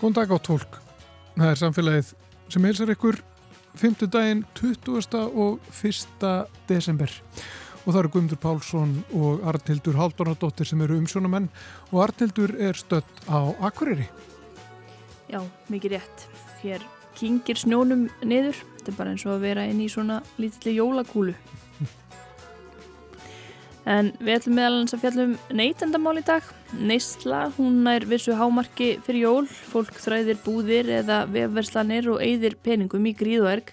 Góðan dag átt fólk. Það er samfélagið sem heilsar ykkur 5. daginn 20. og 1. desember. Og það eru Guðmundur Pálsson og Arnildur Haldunardóttir sem eru umsjónamenn og Arnildur er stött á Akureyri. Já, mikið rétt. Hér kingir snjónum niður. Þetta er bara eins og að vera inn í svona lítilli jólakúlu. En við ætlum meðalans að fjallum neytendamál í dag. Neysla, hún er vissu hámarki fyrir jól. Fólk þræðir búðir eða vefverslanir og eigðir peningum í gríð og erg.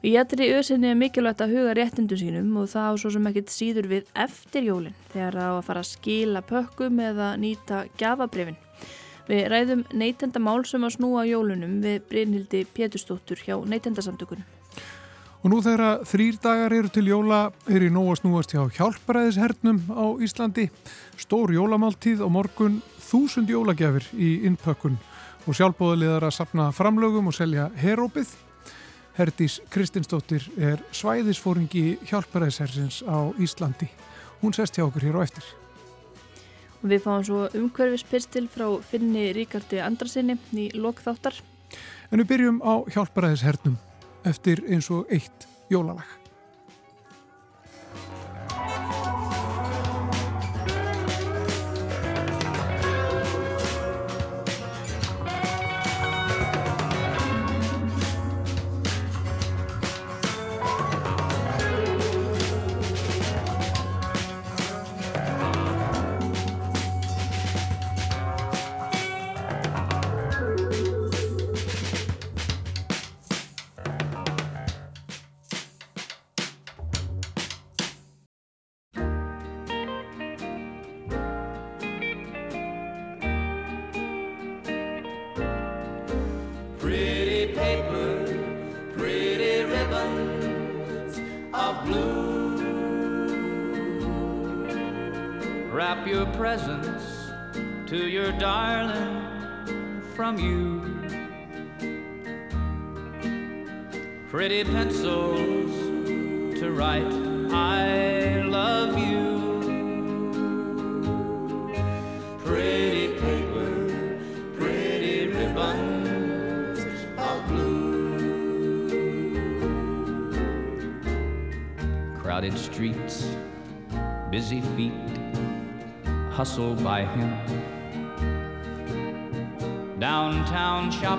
Og ég ættir í öðsynni mikilvægt að huga réttindu sínum og það á svo sem ekkit síður við eftir jólinn þegar það á að fara að skila pökkum eða nýta gafabrefin. Við ræðum neytendamál sem að snúa jólunum við Brynhildi Péturstóttur hjá neytendasamtökunum. Og nú þegar þrýr dagar eru til jóla er í nóg að snúast hjá hjálparæðishernum á Íslandi. Stór jólamáltíð og morgun þúsund jólagjafir í innpökkun og sjálfbóðaliðar að sapna framlögum og selja herópið. Herdís Kristinsdóttir er svæðisfóringi hjálparæðishersins á Íslandi. Hún sest hjá okkur hér á eftir. Og við fáum svo umhverfispirstil frá Finni Ríkardi Andrasinni í lokþáttar. En við byrjum á hjálparæðishernum eftir eins og eitt jólalag.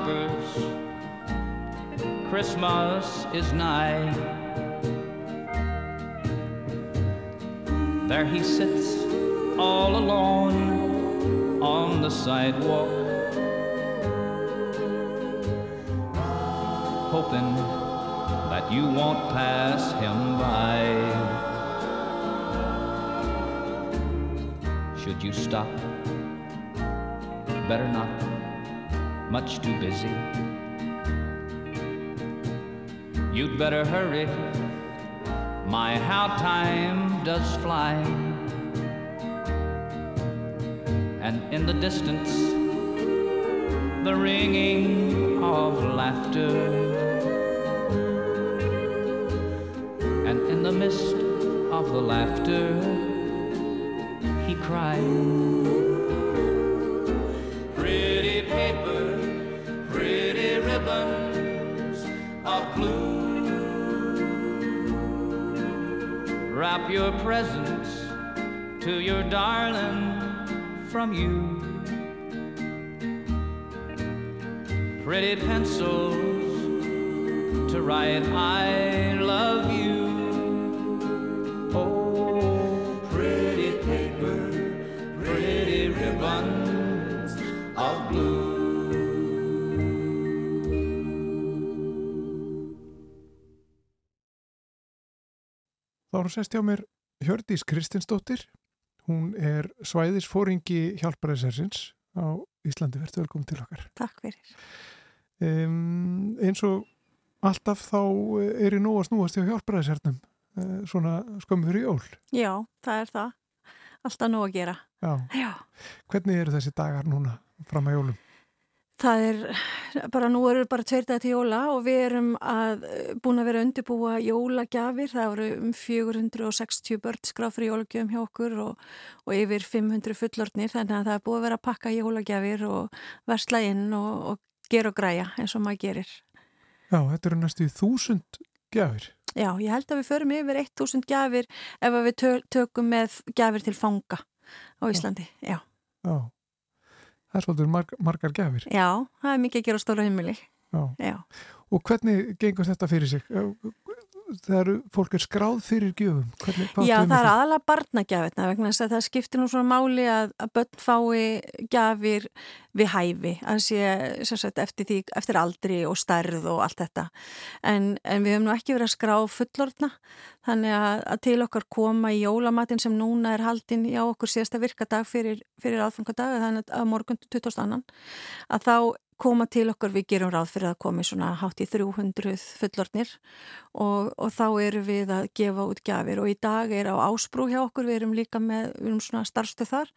Shoppers, Christmas is nigh. There he sits all alone on the sidewalk, hoping that you won't pass him by. Should you stop? Better not, much too busy. You'd better hurry. My, how time does fly. And in the distance, the ringing of laughter. And in the mist of the laughter, he cried. Your presents to your darling from you. Pretty pencils to write, I love you. Eru sest hjá mér Hjördís Kristinsdóttir. Hún er svæðisfóringi hjálparæðishersins á Íslandi. Verður velkomin til okkar. Takk fyrir. Um, eins og alltaf þá er í nú að snúast hjá hjálparæðishernum uh, svona skömmu fyrir jól. Já, það er það. Alltaf nóg að gera. Já. Já. Hvernig eru þessi dagar núna fram að jólum? Það er bara, nú eru bara tveir dag til jóla og við erum að, búin að vera að undirbúa jólagjafir. Það eru um 460 börn skráð fyrir jólagjöfum hjá okkur og, og yfir 500 fullortnir. Þannig að það er búin að vera að pakka jólagjafir og versla inn og, og gera og græja eins og maður gerir. Já, þetta eru næstu þúsund gjafir. Já, ég held að við förum yfir 1000 gjafir ef við tökum með gjafir til fanga á Íslandi. Já. Já. Það er svolítið marg, margar gafir. Já, það er mikið að gera stóla heimili. Já. Já. Og hvernig gengur þetta fyrir sig? Eru, fólk er skráð fyrir gjöfum. Hvernig, Já, það er aðalega barnagjafirna vegna þess að það skiptir nú svona máli að, að börn fái gjafir við hæfi, að sé sagt, eftir, því, eftir aldri og stærð og allt þetta. En, en við höfum nú ekki verið að skrá fullorðna, þannig að, að til okkar koma í jólamatinn sem núna er haldinn á okkur síðasta virkadag fyrir, fyrir aðfangadag, þannig að morgun 20. að þá koma til okkur, við gerum ráð fyrir að komi svona hátt í 300 fullornir og, og þá eru við að gefa út gafir og í dag er á ásprú hjá okkur, við erum líka með, við erum svona starfstöð þar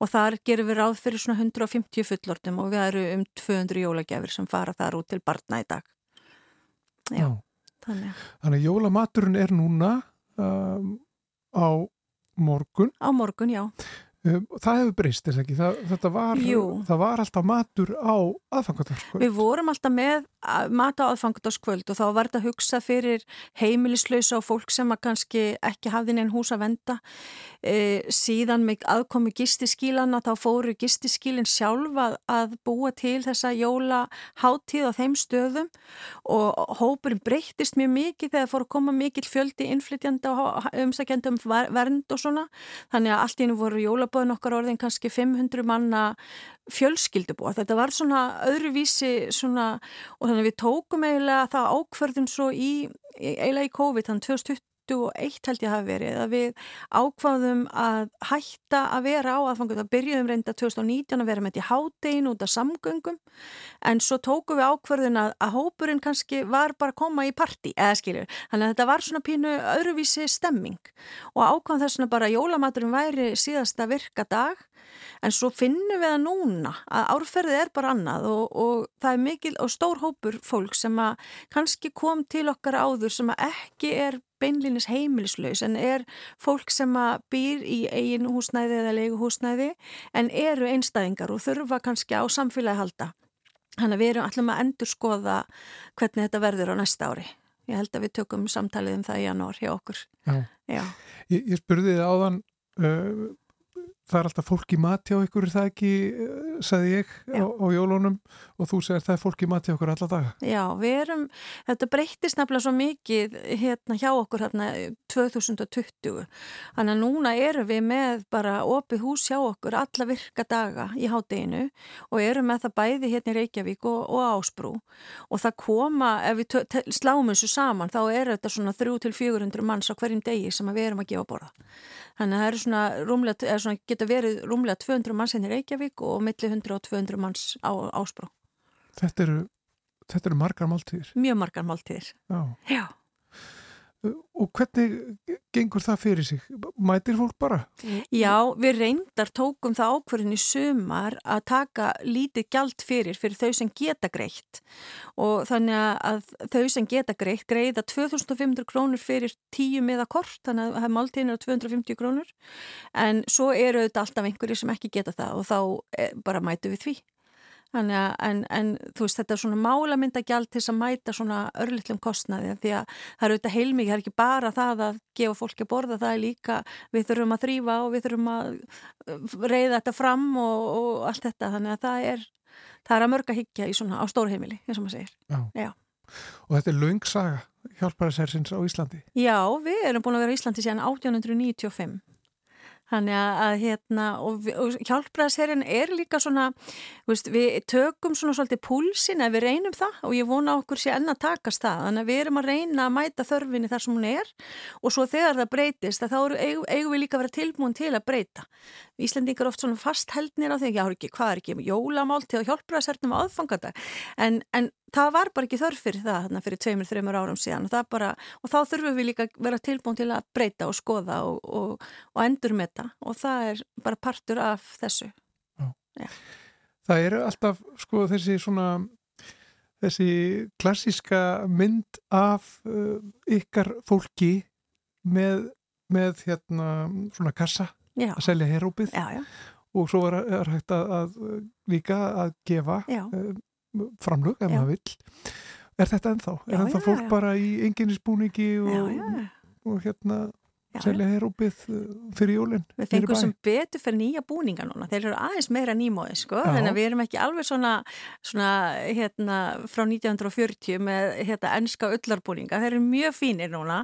og þar gerum við ráð fyrir svona 150 fullornum og við erum um 200 jólagjafir sem fara þar út til barna í dag. Já, Já. þannig. Þannig að jólamaturinn er núna um, á morgun. Á morgun, já. Um, það hefur breyst, er það ekki? Það, var, það var alltaf matur á aðfangadagskvöld. Við vorum alltaf með mat á aðfangadagskvöld og þá var þetta að hugsa fyrir heimilislausa og fólk sem að kannski ekki hafði neinn hús að venda. E, síðan með aðkomi gistiskílana þá fóru gistiskílinn sjálf að, að búa til þessa jólaháttíð á þeim stöðum og hópurinn breyttist mjög mikið þegar fóru að koma mikið fjöldi innflytjanda og umsækjandum vernd og svona. Þannig að allt í nú voru jólabóð íbúðin okkar orðin kannski 500 manna fjölskyldubúa. Þetta var svona öðruvísi svona og þannig að við tókum eiginlega það ákverðin svo í, eiginlega í COVID, 2020 2021 held ég hafi verið að við ákvaðum að hætta að vera á aðfangut að byrjuðum reynda 2019 að vera með þetta í hádegin út af samgöngum en svo tókum við ákvaðun að, að hópurinn kannski var bara að koma í parti eða skiljur, þannig að þetta var svona pínu öðruvísi stemming. Og ákvaðum þess að bara jólamaturinn væri síðasta virka dag en svo finnum við það núna að árferðið er bara annað og, og það er mikil og stór hópur fólk sem að kannski kom til okkar áður sem að ekki er beinlinis heimilislaus en er fólk sem að býr í eigin húsnæði eða leigu húsnæði en eru einstæðingar og þurfa kannski á samfélagi halda. Þannig að við erum allum að endur skoða hvernig þetta verður á næsta ári. Ég held að við tökum samtalið um það í janúar hjá okkur. Já. Já. Ég, ég spurði þið áðan uh, það er alltaf fólk í mati á ykkur, það ekki, eh, sagði ég á, á jólunum og þú segir það er fólk í mati á ykkur alla daga. Já, við erum, þetta breytist nefnilega svo mikið hérna hjá okkur hérna 2020, þannig að núna erum við með bara opið hús hjá okkur alla virka daga í hátteginu og erum með það bæði hérna í Reykjavík og, og Ásbrú og það koma, ef við sláum þessu saman, þá er þetta svona 300-400 manns á hverjum degi sem við erum að gefa borða. Þannig að það eru svona, rúmlega, svona geta verið rúmlega 200 manns henni hérna Reykjavík og milli 100 og 200 manns á Ásbró. Þetta eru, þetta eru margar máltíðir? Mjög margar máltíðir. Já. Já. Og hvernig gengur það fyrir sig? Mætir fólk bara? Já, við reyndar tókum það ákverðin í sumar að taka lítið gjald fyrir fyrir þau sem geta greitt og þannig að þau sem geta greitt greiða 2500 krónur fyrir tíu miða kort, þannig að það er máltíðin á 250 krónur en svo eru þetta alltaf einhverju sem ekki geta það og þá eh, bara mætu við því. Þannig að, en, en þú veist, þetta er svona málamyndagjald til að mæta svona örlittlum kostnaði því að það eru auðvitað heilmikið, það er ekki bara það að gefa fólki að borða, það er líka við þurfum að þrýfa og við þurfum að uh, reyða þetta fram og, og allt þetta, þannig að það er það er að mörga higgja í svona á stórheimili eins og maður segir. Já. Já. Og þetta er laungsaga hjálparasersins á Íslandi? Já, við erum búin að vera í Íslandi síðan 1895 Þannig að hérna og, og hjálpræðsherrin er líka svona, veist, við tökum svona svolítið púlsin ef við reynum það og ég vona okkur sé enna takast það. Þannig að við erum að reyna að mæta þörfinni þar sem hún er og svo þegar það breytist þá eigum, við líka að vera tilbúin til að breyta. Íslandingar oft svona fastheldnir á því að hvað er ekki jólamálti og hjálpræðshernum aðfangata en, en það var bara ekki þörf fyrir það þarna fyrir tveimur, þreimur árum síðan og, bara, og þá þurfum við líka vera tilbúin til að breyta og skoða og, og, og endur með það og það er bara partur af þessu. Já. Já. Það eru alltaf sko þessi svona þessi klassíska mynd af uh, ykkar fólki með, með hérna svona kassa Já, að selja herópið og svo var, er hægt að, að líka að gefa uh, framlög ef Já. maður vill. Er þetta ennþá? Er ennþá fólk bara í enginnisbúningi og, já. og hérna selja herópið uh, fyrir jólinn? Við fengum sem betur fyrir nýja búninga núna. Þeir eru aðeins meira nýmóði, sko. Já. Þannig að við erum ekki alveg svona, svona hérna, frá 1940 með hérna, ennska ullarbúninga. Þeir eru mjög fínir núna.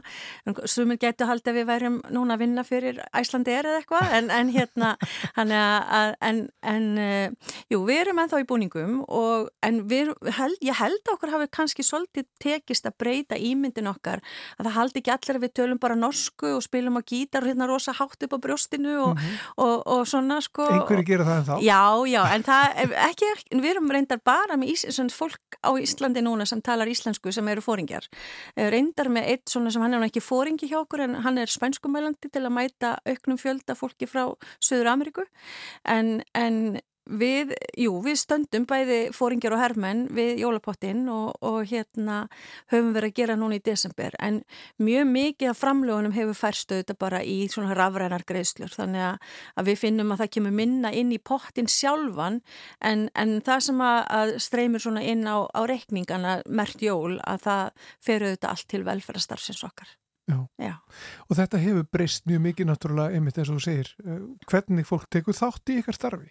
Sumir getur haldið að við værum núna að vinna fyrir Æslandi er eða eitthvað. En, en hérna, að, en, en uh, jú, við erum ennþá í búningum og, en við, held, ég held okkur hafi kannski svolítið tekist að breyta ímyndin okkar. Að það haldi ekki allir að við tölum bara norsku og spilum á gítar og hérna rosa hátt upp á brjóstinu og, og, og svona sko Einhverju gera það ennþá? Já, já, en það ekki, ekki við erum reyndar bara með ís, svona, fólk á Íslandi núna sem talar íslensku sem eru fóringjar. Eh, Reyndar með eitt svona sem hann er ekki fóringi hjá okkur en hann er spænskumælandi til að mæta auknum fjölda fólki frá Suður Ameríku en, en Við, jú, við stöndum bæði fóringjar og hermenn við jólapottin og, og hérna höfum verið að gera núna í desember en mjög mikið af framlögunum hefur færstu þetta bara í svona rafrænar greiðslur þannig að, að við finnum að það kemur minna inn í pottin sjálfan en, en það sem að, að streymir svona inn á, á reikningana mert jól að það fer auðvitað allt til velferðarstarfsins okkar. Já. Já. Og þetta hefur breyst mjög mikið náttúrulega einmitt eins og þú segir. Uh, Hvernig fólk tekur þátt í ykkar starfi?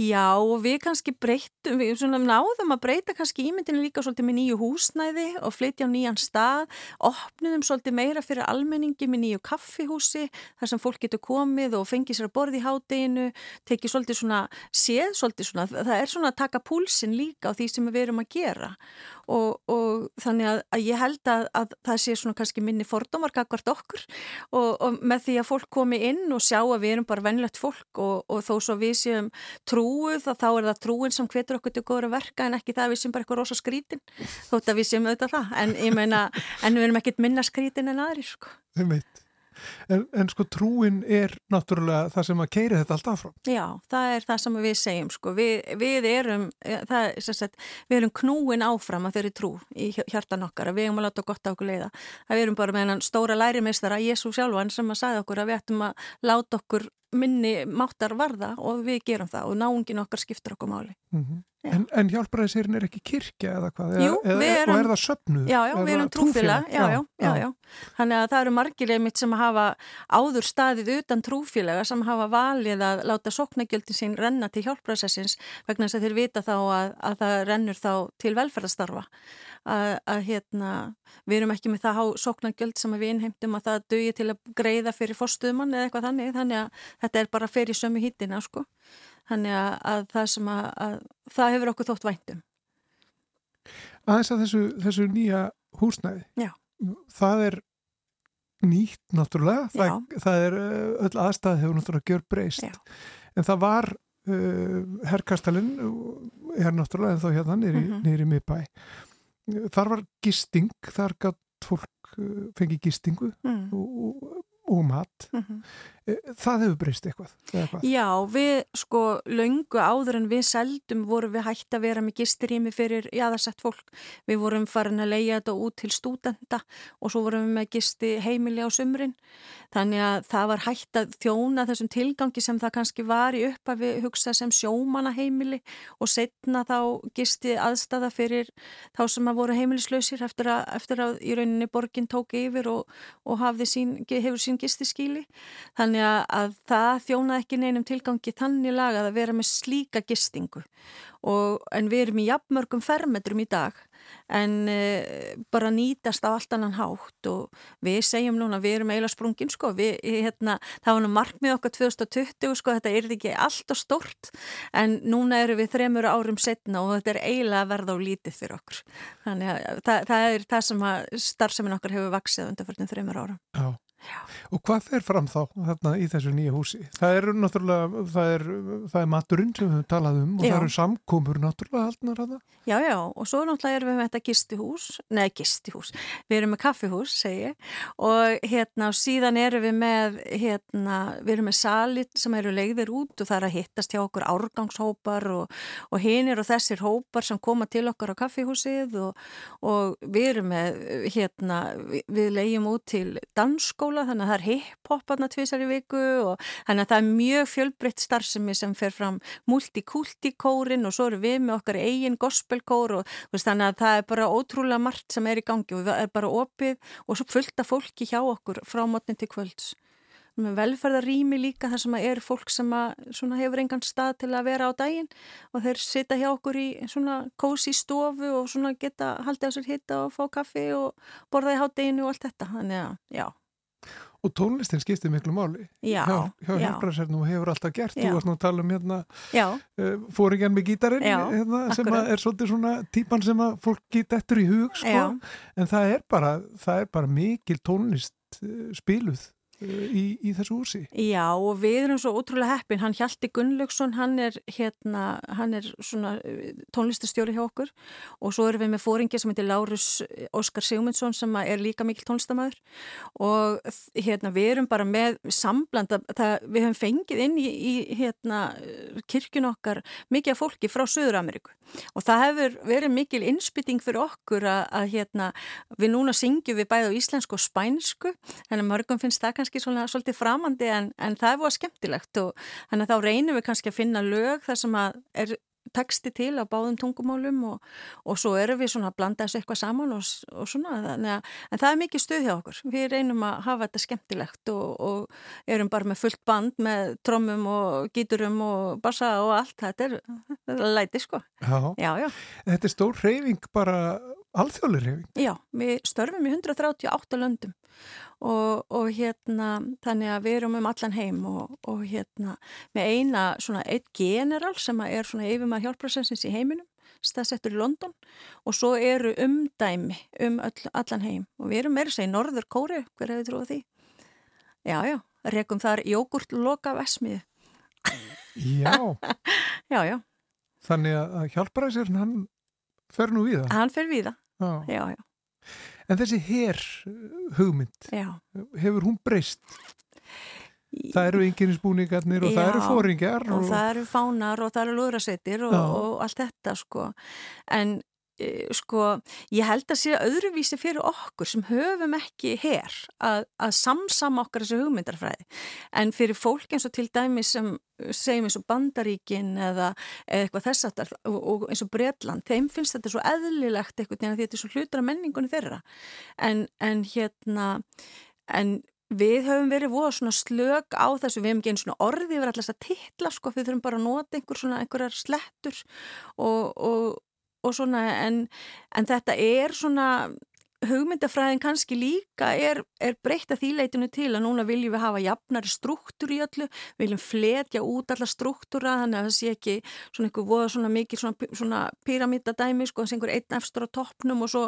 Já, og við kannski breytum, við svona náðum að breyta kannski ímyndinu líka svolítið með nýju húsnæði og flytja á nýjan stað, opnuðum svolítið meira fyrir almenningi með nýju kaffihúsi þar sem fólk getur komið og fengið sér að borði í hádeginu, tekið svolítið svona, séð svolítið svona, það er svona að taka púlsin líka á því sem við erum að gera. Og, og þannig að, að ég held að, að það sé svona kannski minni fordómarkakvart okkur og, og með því að fólk komi inn og sjá að við erum bara vennlegt fólk og, og þó svo við séum trúið þá er það trúin sem hvetur okkur til góður að verka en ekki það að við séum bara eitthvað rosa skrítin þótt að við séum auðvitað það en ég meina, en við erum ekkit minna skrítin en aðri sko. En, en sko trúin er náttúrulega það sem að keiri þetta allt áfram. Já, það er það sem við segjum sko. við, við erum eh, það, er sem sagt, við erum knúin áfram að þeirri trú í hjartan okkar að við erum að láta gott á okkur leiða að við erum bara með stóra lærimeistara Jésu sjálfan sem að sagði okkur að við ættum að láta okkur minni máttar varða og við gerum það og náungin okkar skiptir okkur máli Mm Já. En, en hjálpræðisirinn er ekki kirkja eða hvað? Jú, eða, erum- Og er það söpnuð? Já, já, við erum trúfélag, já, já, já, já. Þannig að það eru margir einmitt sem hafa áður staðið utan trúfélaga sem hafa valið að láta sóknagjöldin sín renna til hjálpræðsessins vegna þess að þeir vita þá að, að það rennur þá til velferðastarfa. Að, að hérna, við erum ekki með það há sóknagjöld sem við innheimtum að það dögi til að greiða fyrir fórstuðumann eða eitthvað þannig, þannig að þetta er bara fyrir sömu hýttina, sko. Þannig að, að það sem að, að það hefur okkur þótt væntum. Aðeins að þessu, þessu nýja húsnæði. Já. Það er nýtt náttúrulega. Það, það er uh, öll aðstæð hefur náttúrulega gjör breyst. Já. En það var uh, herrkastalinn, uh, er náttúrulega en þá hérna nýri, Mhm. nýri miðbæ. Þar var gisting, þar gætt fólk uh, fengið gistingu Mm. og, og, og mat. Mm Eh, Það hefur breyst eitthvað. eða hvað? Já, við sko löngu áður en við seldum vorum við hægt að vera með gistirými fyrir jaðarsett fólk. Við vorum farin að leia þetta út til stúdenda og svo vorum við með gisti heimili á sumrin. Þannig að það var hægt að þjóna þessum tilgangi sem það kannski var í upp að við hugsa sem sjómana heimili og setna þá gisti aðstafa fyrir þá sem að voru heimilislausir eftir að, eftir að í rauninni borgin tók yfir og, og sín, hefur sín gisti skíli. Þannig að, að það þjónaði ekki neinum tilgangi þannig lagað að vera með slíka gistingu. Og, en við erum í jafnmörgum fermetrum í dag en e, bara nýtast á allt annan hátt. Og við segjum núna við erum eiginlega sprungin sko. Við, hérna, það var nú markmið okkar 2020 sko þetta er ekki allt og stort en núna eru við þremur árum setna og þetta er eiginlega að verða á lítið fyrir okkur. Þannig að það, það er það sem að starfsemin okkar hefur vaksið undan fyrir þremur árum Já. Og hvað fer fram þá þarna í þessu nýja húsi? Það eru náttúrulega, það er, það er maturinn sem við talað um og Já. það eru samkomur náttúrulega haldnar að það. Já, já, og svo náttúrulega erum við með þetta gistihús, nei gistihús, við erum með kaffihús, segi ég, og hérna og síðan erum við með, hérna, við erum með salit sem eru leiðir út og það er að hittast hjá okkur árgangshópar og, og hinir og þessir hópar sem koma til okkar á kaffihúsið og, og við erum með, hérna, við, leiðum út til dansskóla, þannig að það er hip-hop aðna tvisar í viku og þannig að það er mjög fjölbreytt starfsemi sem fer fram multikultikórin og svo erum við með okkar eigin gospelkór og veist, þannig að það er bara ótrúlega margt sem er í gangi og það er bara opið og svo fullt af fólki hjá okkur frá mótnin til kvölds. Með velferðarými líka þar sem að er fólk sem að hefur engan stað til að vera á daginn og þeir sita hjá okkur í svona kósi stofu og svona geta haldið á sér hitta og fá kaffi og borða í hátteginu og allt þetta. Þannig að, já, Og tónlistin skiptir miklu máli. já, hjá, hjá já, hjálpræðsernum og hefur alltaf gert. Já. Þú varst nú að tala um hérna uh, fóringjan með gítarinn hérna, sem er svolítið svona típan sem að fólk get eftir í hug sko. En það er bara, það er bara mikil tónlist uh, spiluð í, í þessu húsi. Já og við erum svo ótrúlega heppin, hann Hjalti Gunnlaugsson, hann er hérna, hann er svona eh, tónlistastjóri hjá okkur. Og svo erum við með fóringi sem heitir Lárus Óskar Sigmundsson sem er líka mikil tónlistamæður og hérna við erum bara með sambland að það, við höfum fengið inn í, í hérna kirkjun okkar mikið af fólki frá Suður-Ameríku. Og það hefur verið mikil innspytting fyrir okkur að, að hérna við núna syngjum við bæði á íslensku og spænsku. Þannig að mörgum finnst það kannski svona, svolítið framandi en, en það er búið skemmtilegt og þannig að þá reynum við kannski að finna lög þar sem að er teksti til á báðum tungumálum og, og svo erum við svona að blanda þessu eitthvað saman og, og svona þannig að en það er mikið stuð hjá okkur. Við reynum að hafa þetta skemmtilegt og, og erum bara með fullt band með trommum og gíturum og bassa og allt. Þetta er, þetta er læti sko. Já. Já, já. Þetta er stór reyfing bara alþjóðlega reyfing. Já, við störfum í 138 löndum og, og hérna þannig að við erum um allan heim og, og hérna með eina svona eitt general sem er svona yfirmað hjálprarsensins í heiminum staðsettur í London og svo eru umdæmi um öll, allan heim og við erum meira í Norður Kóri, hver hefur trúið því? Já, já, rekum þar jógurt loka vesmiðu. Já, Já, já, þannig að hjálpræðisern hann fer nú við það. hann fer við það. Já. Já, já, En þessi hér hugmynd, já. hefur hún breyst? Það eru ynginisbúningarnir og það eru Já, fóringjar og það eru fánar og það eru lúðrasveitir og, Já. og allt þetta sko en sko ég held að sé öðruvísi fyrir okkur sem höfum ekki hér að, að samsama okkar þessu hugmyndarfræði. En fyrir fólk eins og til dæmi sem segjum eins og Bandaríkin eða, eitthvað þess aftar og, eins og Bretland, þeim finnst þetta svo eðlilegt eitthvað því að þetta er svo hlutur af menningunni þeirra. En, en hérna en við höfum verið voða svona slög á þessu, við hefum einu svona orði yfir allast að titla sko, við þurfum bara að nota einhver svona einhverjar slettur og, og, og svona en, en þetta er svona hugmyndafræðin kannski líka er, er breytt að því leitinu til að núna viljum við hafa jafnari struktúr í öllu, viljum fletja út alla struktúra þannig að það sé ekki svona einhver voða svona mikið svona, svona pyramidadæmi sko, þess einhver einn efstur á toppnum og svo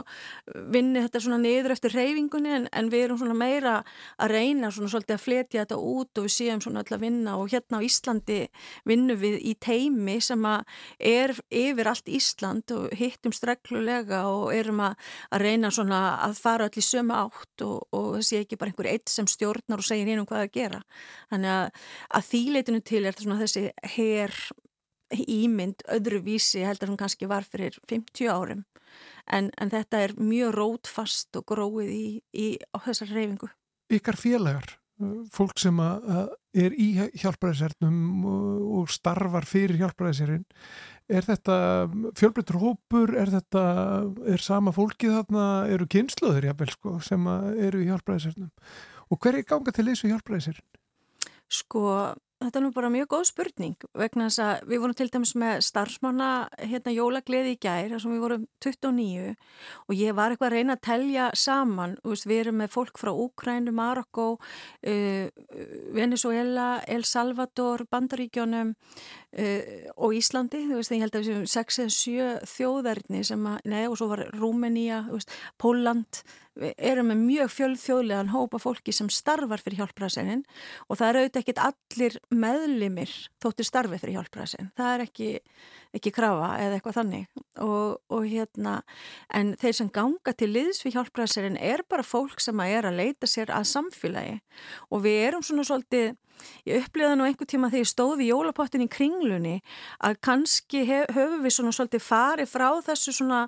vinni þetta svona niður eftir reyfingunni en, en við erum svona meira að reyna svona svolítið að fletja þetta út og við séum svona öll að vinna og hérna á Íslandi vinnum við í teimi sem að er yfir allt Ísland og hittum streglulega og erum að, að reyna svona að fara öll í sömu átt og, og það sé ekki bara einhver eitt sem stjórnar og segir hinn um hvað að gera. Þannig að, að þýleitinu til er þessi her ímynd öðruvísi heldur hún kannski var fyrir 50 árum en, en þetta er mjög rótfast og gróið í, í þessar reyfingu. Ykkar félagar, fólk sem er í hjálpræðisernum og, starfar fyrir hjálpræðisern, er þetta fjölbreytur hópur, er þetta, er sama fólkið þarna, eru kynsluður jafnvel sko, sem eru í hjálpræðisernum og hver er ganga til þessu hjálpræðisern? Sko, þetta er nú bara mjög góð spurning vegna þess að við vorum til dæmis með starfsmanna hérna jólagleði í gær þar sem við vorum 29 og ég var eitthvað að reyna að telja saman veist, við erum með fólk frá Úkrænu, Marokko uh, Venezuela, El Salvador Bandaríkjónum uh, og Íslandi, þú veist, ég held að við séum 6 eða 7 þjóðarni sem að, nei, og svo var Rúmenía, Póland, við erum með mjög fjölþjóðlegan hópa fólki sem starfar fyrir hjálpræðsinin og það eru auðvitað ekkit allir meðlimir þóttir starfi fyrir hjálpræðsin. Það er ekki, ekki krafa eða eitthvað þannig. Og, og hérna, en þeir sem ganga til liðs fyrir hjálpræðsinin er bara fólk sem að er að leita sér að samfélagi. Og við erum svona svolítið Ég upplifaði nú einhver tíma þegar ég stóði í jólapottin í kringlunni að kannski höfum við svona svolítið farið frá þessu svona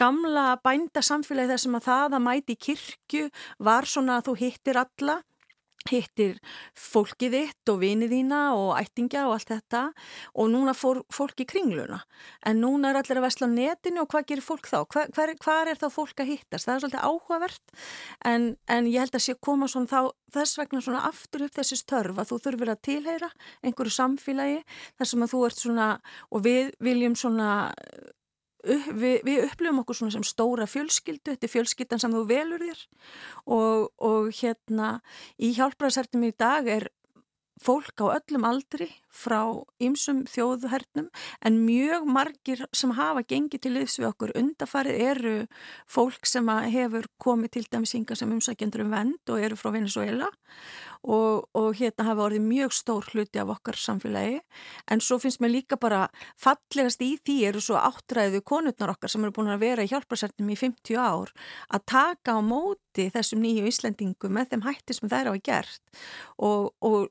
gamla bændasamfélagi þessum að það að mæti í kirkju var svona að þú hittir alla hittir fólkið þitt og vinið þína og ættingja og allt þetta og núna fór fólk í kringluna en núna er allir að vesla netinu og hvað gerir fólk þá? Hver, hver, hvar er þá fólk að hittast? Það er svolítið áhugavert en, en ég held að sé koma svona þá þess vegna svona aftur upp þessi störf að þú þurfir að tilheyra einhverju samfélagi þar sem að þú ert svona og við viljum svona við, við upplifum okkur svona sem stóra fjölskyldu, þetta er fjölskyldan sem þú velur þér. Og, og hérna í hjálpræðshertum í dag er fólk á öllum aldri frá ymsum þjóðhernum en mjög margir sem hafa gengið til liðs við okkur undafarið eru fólk sem hefur komið til dæmis hinga sem umsækjendur um vend og eru frá Venezuela og, og hérna hafa orðið mjög stór hluti af okkar samfélagi. En svo finnst mér líka bara fallegast í því eru svo áttræðu konurnar okkar sem eru búin að vera í hjálparsærtum í 50 ár að taka á móti þessum nýju Íslendingu með þeim hætti sem þær hafa gert. Og, og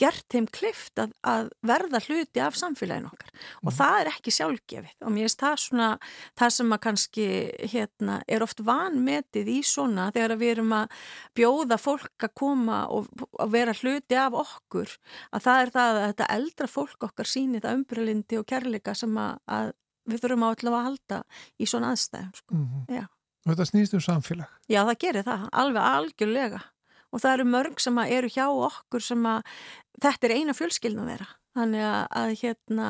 gert þeim klift að, að verða hluti af samfélaginu okkar mm. og það er ekki sjálfgefið og mér finnst það svona það sem að kannski hérna, er oft vanmetið í svona þegar við erum að bjóða fólk að koma og að vera hluti af okkur að það er það að þetta eldra fólk okkar síni það umbröðlindi og kærleika sem að, að við þurfum á allavega að halda í svona aðstæðum sko. mm -hmm. Og þetta snýst um samfélag? Já það gerir það, alveg algjörlega og það eru mörg sem eru hjá okkur sem að þetta er eina fjölskyldna þeirra þannig að, að hérna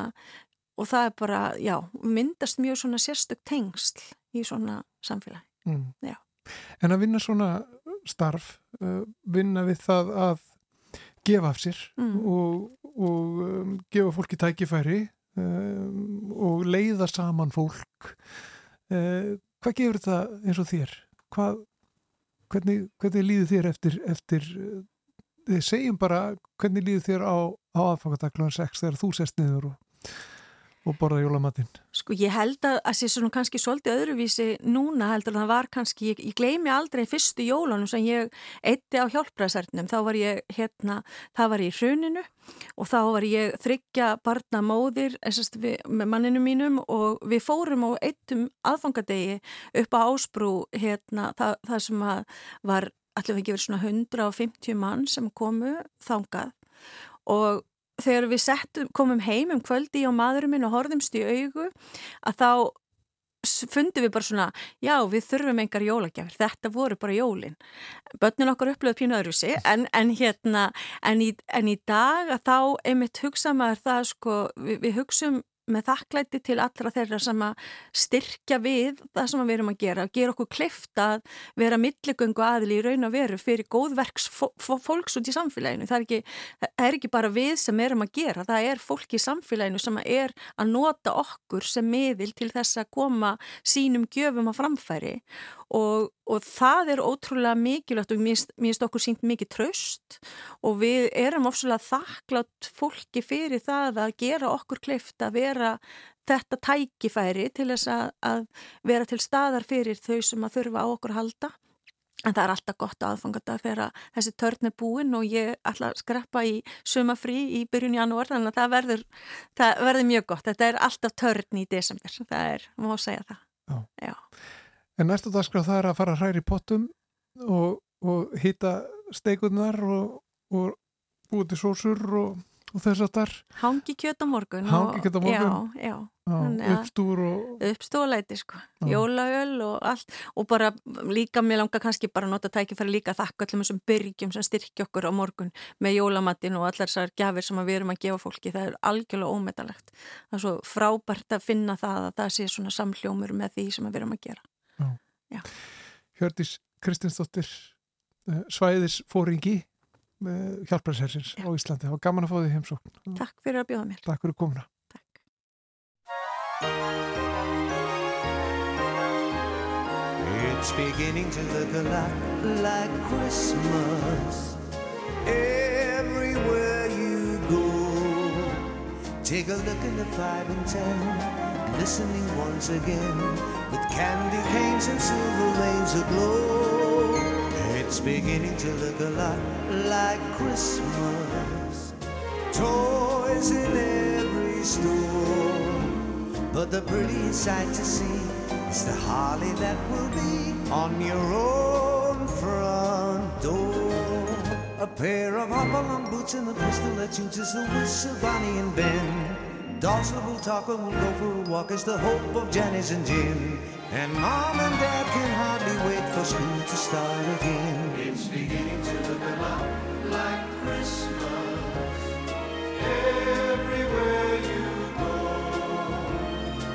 og það er bara, já, myndast mjög svona sérstök tengsl í svona samfélagi mm. En að vinna svona starf uh, vinna við það að gefa af sér mm. og, og um, gefa fólki tækifæri um, og leiða saman fólk uh, hvað gefur þetta eins og þér? Hvað hvernig, hvernig líður þér eftir, eftir þið segjum bara hvernig líður þér á, á aðfangadaglunan 6 þegar þú sest niður og, og borða jólamatinn? Sko ég held að það sé svona kannski svolítið öðruvísi núna heldur en það var kannski, ég, ég gleymi aldrei fyrstu jólunum sem ég eitti á hjálpræðsarnum, þá var ég hérna, það var ég í hruninu og þá var ég þryggja barna móðir við, með manninu mínum og við fórum á eittum aðfangadegi upp á Ásbrú hérna, það, það sem var allir ekki verið svona 150 mann sem komu þangað og þegar við settum, komum heim um kvöldi og maðurum minn og horðumst í augu að þá fundum við bara svona, já við þurfum engar jólagjafir, þetta voru bara jólin. Börnun okkur upplöðu pínu öðruðsi en, en hérna en í, en í dag að þá einmitt hugsa maður það sko, við, við hugsum með þakklæti til allra þeirra sem að styrkja við það sem við erum að gera, að gera okkur klift að vera milligöngu aðli í raun og veru fyrir góðverks fólks út í samfélaginu. Það er, ekki, það er ekki bara við sem erum að gera, það er fólk í samfélaginu sem er að nota okkur sem miðil til þess að koma sínum gjöfum á framfæri og, og það er ótrúlega mikilvægt og mér finnst okkur sínt mikið tröst og við erum ofslega þakklátt fólki fyrir það að gera okkur klift að vera þetta tækifæri til þess að, að vera til staðar fyrir þau sem að þurfa á okkur að halda en það er alltaf gott aðfangata þegar þessi törn er búin og ég ætla að skreppa í sumafrí í byrjun janúar þannig að það verður, það verður mjög gott þetta er alltaf törn í desember það er, má segja það Já. Já. En næstu dagskrá það er að fara hræri pottum og, og hýta steikunnar og, og búið til sósur og, og þess að þar Hangi kjöt á morgun Hangi kjöt á morgun? Já, já. Uppstúr og Uppstúrleiti sko, jólaöl og allt. Og bara líka, mér langar kannski bara að nota tækifæri líka að þakka allum þessum byrgjum sem styrkja okkur á morgun með jólamattin og allar þessar gafir sem við erum að gefa fólki, það er algjörlega ómetalegt það er svo frábært að finna það að það sé svona samljómur með því sem við erum að gera Hjördis Kristinsdóttir eh, svæðis fóringi uh, hjálpræðshersins á Íslandi. Það var gaman að fá því heimsókn. Takk fyrir að bjóða mér. Takk fyrir komuna. Takk. It's beginning to look a lot like Christmas everywhere you go. Take a look in the five and ten, listening once again with candy canes and silver lanes aglow. It's beginning to look a lot like Christmas. Toys in every store. But the prettiest sight to see is the holly that will be on your own front door. A pair of hop-along boots and a pistol that shoots is the wish of Bonnie and Ben. That will talk and will go for a walk is the hope of Janice and Jim. And mom and dad can hardly wait for school to start again. It's beginning to look a lot like Christmas everywhere you go.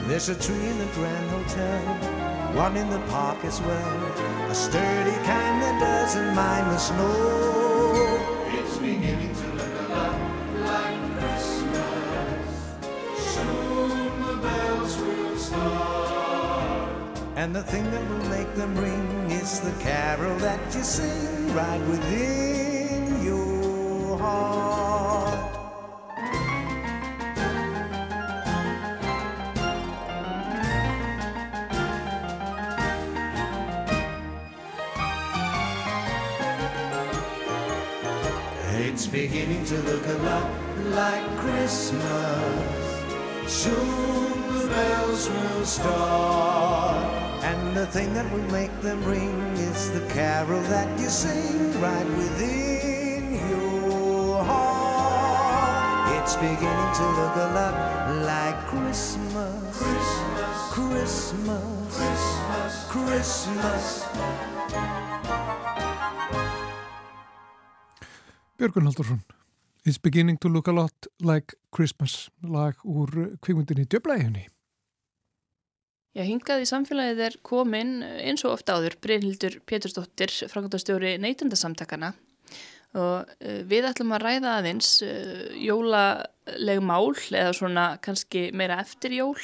There's a tree in the Grand Hotel, one in the park as well. A sturdy kind that doesn't mind the snow. And the thing that will make them ring is the carol that you sing right within your heart. It's beginning to look a lot like Christmas. Soon the bells will start. And the thing that will make them ring is the carol that you sing right within your heart. It's beginning to look a lot like Christmas. Christmas. Christmas. Christmas. Christmas. Björgun Haldursson. It's beginning to look a lot like Christmas. Lag úr kvikmyndinni Djöblæginni. Já, hingað í samfélagið er komin eins og ofta áður Brynhildur Pétursdóttir, frangandastjóri neytundasamtakana og uh, við ætlum að ræða aðeins uh, jólaleg mál eða svona kannski meira eftir jól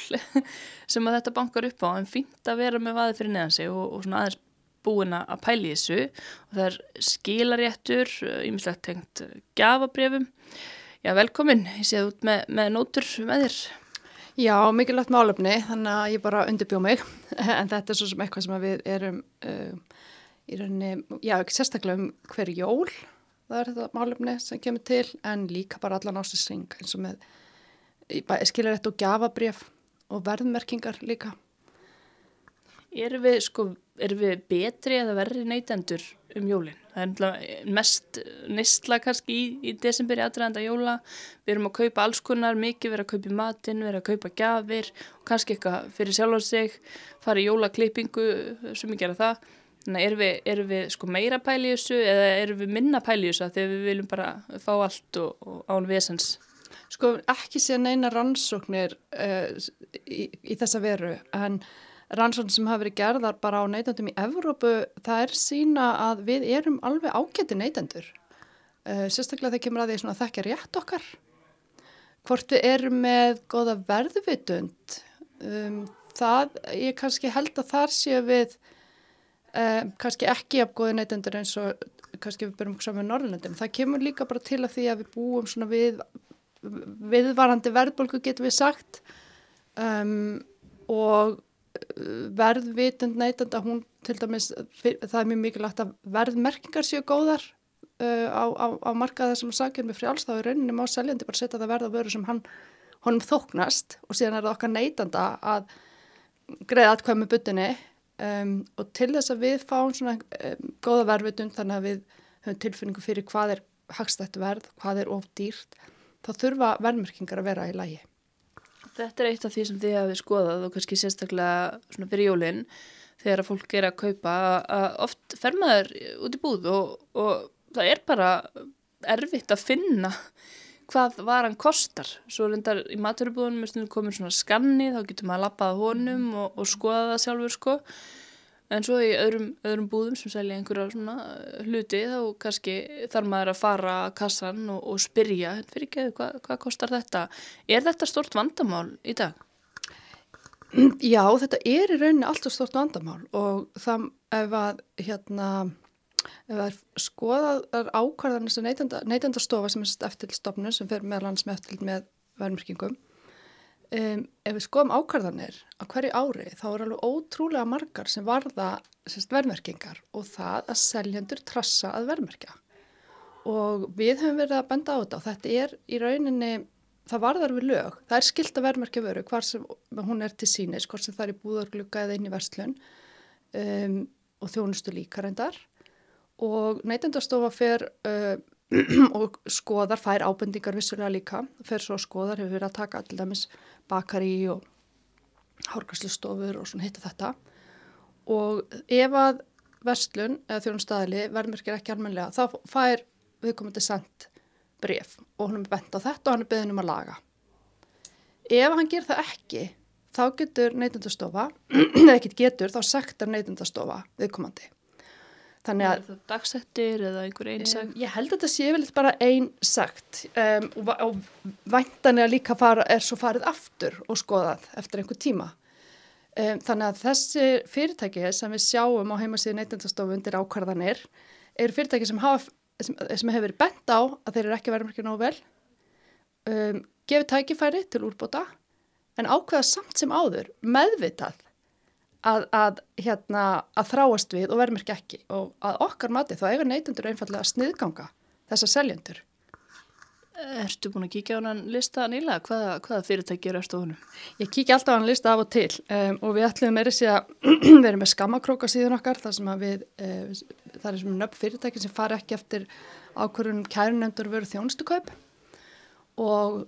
sem að þetta bankar upp á en fínt að vera með vaði fyrir neðan sig og, og svona aðeins búin að pæli þessu og það er skilaréttur, ímislegt tengt gafabrefum. Já, velkomin, ég séð út með, með nótur með þér. Já, mikilvægt málefni, þannig að ég bara undirbjó mig, en þetta er svo sem eitthvað sem við erum uh, í rauninni, já, ekki sérstaklega um hver jól, það er þetta málefni sem kemur til, en líka bara allan ásins eins og með skilarétt og gafabref og verðmerkingar líka. Erum við, sko, erum við betri eða verri neytendur um jólinn? Það er mest nýstla kannski í, í desemberi aðræðanda jóla. Við erum að kaupa alls konar, mikið verið að kaupa matinn, verið að kaupa gafir og kannski eitthvað fyrir sjálf á sig, fara í jólaklippingu sem við gera það. Þannig erum við, erum við sko meira pæli í þessu eða erum við minna pæli í þessu þegar við viljum bara fá allt og, og án vesens? Sko ekki sé neina rannsóknir uh, í, í þessa veru en rannsóknir sem hafa verið gerðar bara á neytendum í Evrópu, það er sína að við erum alveg ágætti neytendur. Uh, sérstaklega þegar kemur að því að þekkja rétt okkar. Hvort við erum með goða verðvitund, um, það ég kannski held að þar séu við um, kannski ekki af goði neytendur eins og kannski við byrjum saman með Norrlöndum. Það kemur líka bara til að því að við búum svona við viðvarandi verðbólku getur við sagt um, og verðvitund neytanda, hún til dæmis, það er mjög mikilvægt að verðmerkingar séu góðar uh, á, á, á markaða sem sakir með frjáls, þá er rauninni má seljandi bara setja það verð á vöru sem hann, honum þóknast og síðan er það okkar neytanda að greiða allkvæm með butinni um, og til þess að við fáum svona um, góða verðvitund þannig að við höfum tilfinningu fyrir hvað er hagstætt verð, hvað er of dýrt, þá þurfa verðmerkingar að vera í lægi. Þetta er eitt af því sem þið hafið skoðað og kannski sérstaklega svona fyrir jólinn þegar að fólk er að kaupa að oft fer maður út í búð og, og það er bara erfitt að finna hvað varan kostar. Svo reyndar í maturubúðunum er stundum komin svona skanni þá getur maður að lappaða honum og, og skoða það sjálfur sko. En svo í öðrum, öðrum búðum sem selja einhverja svona hluti þá kannski þarf maður að fara að kassan og, og spyrja fyrir ekki hvað, hvað kostar þetta. Er þetta stort vandamál í dag? Já, þetta er í rauninni alltaf stort vandamál og það ef að hérna ef að skoðaðar ákvarðanir sem neytenda, neytendastofa sem er eftirlstofnun sem fer með lands með eftirl með verðmyrkingum um, ef við skoðum ákvarðanir á hverju ári þá er alveg ótrúlega margar sem varða sérst, verðmerkingar og það að seljendur trassa að verðmerkja. Og við höfum verið að benda á þetta og þetta er í rauninni það varðar við lög, það er skilt að verðmerkja vöru hvar sem hún er til sínis hvort sem það er í búðarglugga eða inn í verslun um, og þjónustu líkarendar og neytendastofa fer uh, og skoðar, fær ábendingar vissulega líka, fer svo skoðar hefur verið að taka til dæmis bakari og hárgræslistofur og svona hitta þetta og ef að verslun eða þjónustæðili verðmerkir ekki almenlega þá fær viðkomandi sendt bref og hann er bent á þetta og hann er beðin um að laga. Ef hann ger það ekki þá getur neytundastofa, eða ekki getur, þá sektar neytundastofa viðkomandi. Þannig að... Er það dagsettir eða einhver einn sagt? Um, ég held að þetta sé vel bara einn sagt um, og, og væntanlega líka fara, er svo farið aftur og skoðað eftir einhver tíma. Um, þannig að þessi fyrirtæki sem við sjáum á heimasíðu neytundastofu undir ákvarðanir eru fyrirtæki sem, hafa, sem, sem hefur bent á að þeir eru ekki verið mjög nóg vel, gefið tækifæri til úrbóta en ákveða samt sem áður meðvitað að, að, hérna, að þráast við og verðmerkja ekki og að okkar mati þá eiga neytundur einfallega að sniðganga þessa seljendur. Erstu búin að kíkja á hann lista nýla? Hvaða, hvaða fyrirtæki eru eftir honum? Ég kíkja alltaf á hann lista af og til um, og við ætlum meira sér að vera með skammakróka síðan okkar þar sem við, uh, það er sem nöpp fyrirtæki sem fara ekki eftir ákvörðunum kærunendur veru þjónustukaup og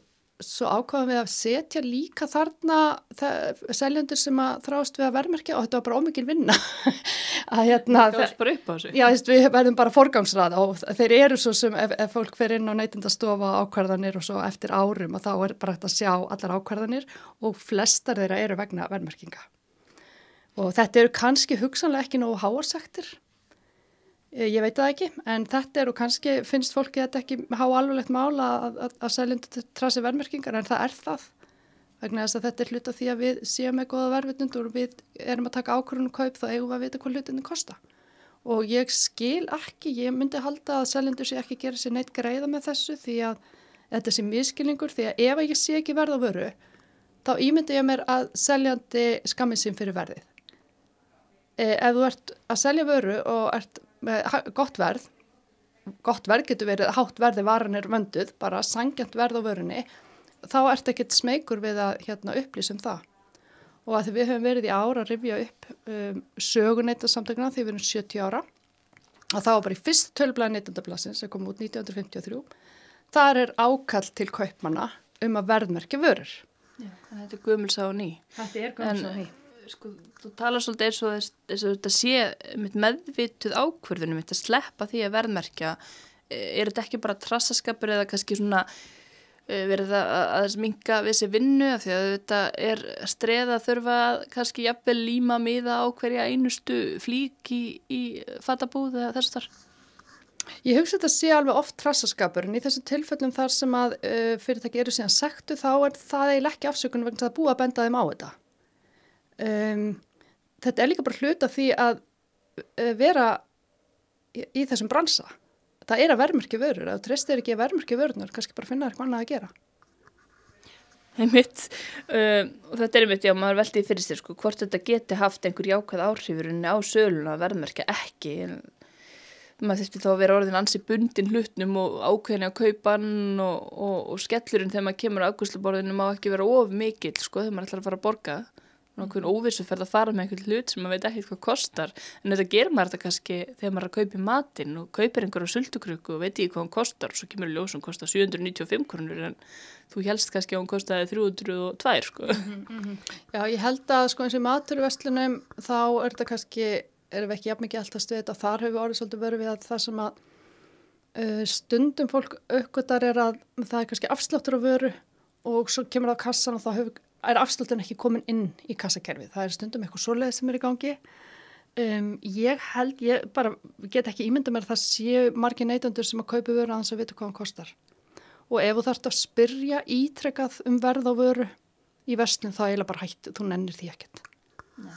svo ákvaðum við að setja líka þarna seljendur sem að þrást við að verðmerkja og þetta var bara ómikið vinna. Að hérna það var bara upp á sig já, við verðum bara forgangsrað og þeir eru svo sem ef, ef fólk fer inn á neytindastofa ákvarðanir og svo eftir árum og þá er bara hægt að sjá allar ákvarðanir og flestar þeirra eru vegna verðmerkinga. Og þetta eru kannski hugsanlega ekki nógu háarsektir ég veit það ekki, en þetta er og kannski finnst fólki þetta ekki há alveglegt mála að, að, að seljendu trasi verðmerkingar en það er það vegna þess að þetta er hluta því að við séum með goða verðvitnundur og við erum að taka ákvörðunum kaup þá eigum við að vita hvað hlutinni kosta og ég skil ekki, ég myndi halda að seljendur sé ekki gera sér neitt greiða með þessu því að þetta sé miskilningur því að ef ég sé ekki verð á vöru þá ímyndi ég mér að seljandi skammið sín fyrir verðið. Eh, ef þú ert að selja vöru og ert með gott verð. Gott verð getur verið hátt verði varan er vönduð, bara sangjant verð á vörunni, þá ert ekkert smeykur við að hérna, upplýsum það. Og að því við höfum verið í ára að rifja upp um, söguneytarsamtökna því við erum 70 ára. Og það var bara í fyrst tölblæði neytandablassin sem kom út 1953 þar er ákall til kaupmanna um að verðmerkja vörur. Já, Þetta er guðmulsá og ný. Þetta er guðmulsá og ný sko, þú talar svolítið eins og þess að þetta sé meðvituð ákverðunum, þetta sleppa því að verðmerkja, e, er þetta ekki bara trassaskapur eða kannski svona e, verið það að sminka við þessi vinnu af því að þetta er streða þurfa kannski jafnvel líma miða á hverja einustu flík í, í fatabúð eða þess að þar? Ég hugsa þetta að sé alveg oft trassaskapur en í þessum tilfellum þar sem að uh, fyrirtæki eru síðan sektu þá er það eiginlega ekki afsökunum vegna að búa að benda þeim á þetta. Um, þetta er líka bara hluta því að uh, vera í, í þessum bransa. Það er að verðmyrkja vörur. Ef þú treystir ekki að verðmyrkja vörunar, kannski bara finna eitthvað annað að gera. Einmitt, uh, og þetta er einmitt, já, maður veldið fyrir sér sko, hvort þetta geti haft einhver jákvæð áhrifurinn á söluna að verðmyrkja ekki, en maður þurfti þá að vera orðin ansi bundin hlutnum og ákveðin að kaupan og, og, og skellurinn þegar maður kemur á aðgúsluborðinu má ekki vera of mikill sko þegar maður ætlar að fara að borga nákvæmlega óvissu ferð að fara með einhvern hlut sem maður veit ekki hvað kostar en þetta ger maður þetta kannski þegar maður er að kaupa í matinn og kaupir einhverju sultukrukku og veit ekki hvað hann kostar og svo kemur ljós sem kostar 795 kronur en þú helst kannski að hann kostaði 302 sko. Mm -hmm. Já, ég held að sko eins og í maturvestlunum þá er þetta kannski, erum við ekki jafn mikið alltaf stuðið og þar hefur orðið svolítið verið við að það sem að uh, stundum fólk aukvöldar er að það er kannski afsláttur á vöru og svo kemur það á kassan og þá hefur er afslutin ekki komin inn í kassakerfið. Það er stundum eitthvað svoleið sem er í gangi Um, ég held, ég bara get ekki ímynda mér að það séu margir neytundur sem að kaupa vöru að þess að vita hvað hann kostar. Og ef þú þarfst að spyrja ítrekkað um verð á vöru í vestnum þá er það bara hætt, þú nennir því ekkert.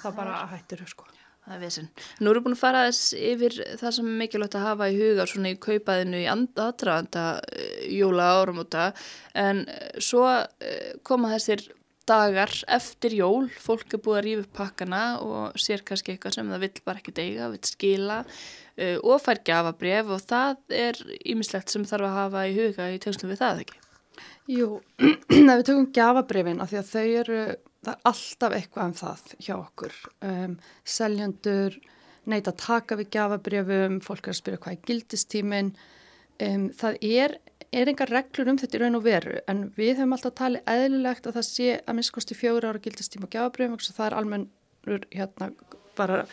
Það bara hættir þau sko. Það er vissin. Nú erum við búin að fara þess yfir það sem er mikilvægt að hafa í huga svona í kaupaðinu í aðdraðanda jóla áramóta en eh, svo eh, koma þessir dagar eftir jól, fólk er búið að rífa upp pakkana og sér kannski eitthvað sem það vill bara ekki deiga, vill skila uh, og fær gafabref og það er ýmislegt sem þarf að hafa í huga í tegnslu við það ekki. Jú, ef við tökum gafabrefin af því að þau eru, það er alltaf eitthvað um það hjá okkur. Um, seljandur neyta að taka við gafabrefum, fólk er að spyrja hvað er gildistíminn. Um, það er er engar reglur um þetta í raun og veru en við höfum alltaf talið eðlilegt að það sé að minnskosti fjóri ára gildistíma og gjafabröfum og það er almennur hérna bara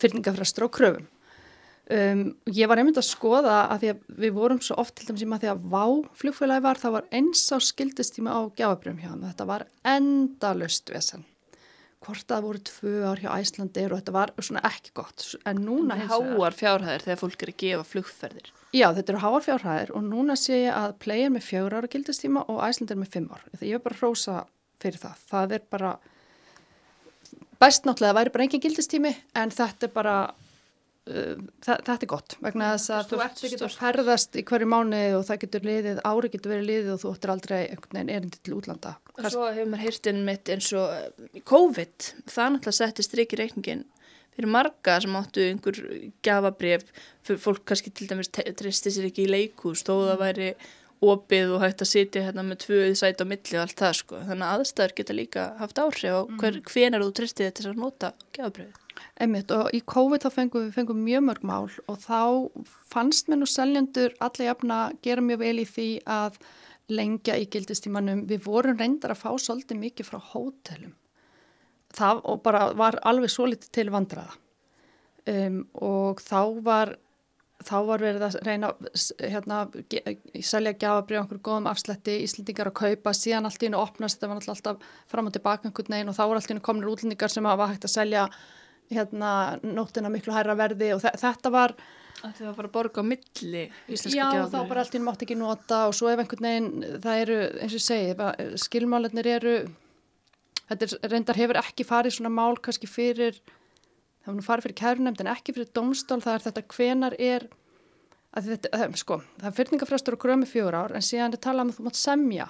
fyrningafræstur á kröfum. Um, ég var einmitt að skoða að því að við vorum svo oft til dæmis í maður því að vá flugfélagi var það var eins á skildistíma á gjafabröfum hjá hann þetta var endalust vesen. Hvort það voru tvö ár hjá Æslandir og þetta var svona ekki gott. En núna háar fjárhæðir þegar fólk er að gefa flugferðir Já, þetta eru háar fjárhæðir og núna sé ég að Play er með fjögur ára gildistíma og Æslandir með fimm ár. Ég er bara að rósa fyrir það. Það er bara, bæst náttúrulega, væri bara engin gildistími en þetta er bara, uh, þetta er gott vegna þess að þú ert ekki að ferðast í hverju mánu og það getur liðið, ári getur verið liðið og þú ættir aldrei einhvern veginn erindi til útlanda. Og svo hefur maður heyrstinn mitt eins og uh, COVID, það náttúrulega setti strikki reikningin fyrir marga sem áttu einhver gafabref, fólk kannski til dæmis tristi sér ekki í leikús þó það væri opið og hægt að sitja hérna með tvöð sæt á milli og allt það sko. Þannig að aðstæður geta líka haft áhrif á hver, mm. hvenar þú tristið þetta að nota gafabrefið. Einmitt og í COVID þá fengum við fengum mjög mörg mál og þá fannst mér nú seljandur allir jafna gera mjög vel í því að lengja í gildistímanum. Við vorum reyndar að fá svolítið mikið frá hótelum það og bara var alveg svo litið til vandraða um, og þá var þá var verið að reyna hérna, selja gjafabrið okkur góðum afslætti, íslendingar að kaupa síðan allt í hennu opnast, þetta var alltaf fram og tilbaka einhvern veginn og þá var allt í hennu kominir útlendingar sem var hægt að selja hérna, nóttina miklu hærra verði og þetta var Það var bara að borga á milli íslenska gjafabrið. Já, þá bara allt í hennu mátt ekki nota og svo ef einhvern veginn, það eru eins og ég segi, skilmálanir eru þetta reyndar hefur ekki farið svona mál kannski fyrir það var nú farið fyrir kærunemnd en ekki fyrir domstól það er þetta hvenar er þetta, það, sko, það er fyrningafræstur og grömi fjór ár en síðan er talað um að þú mátt semja.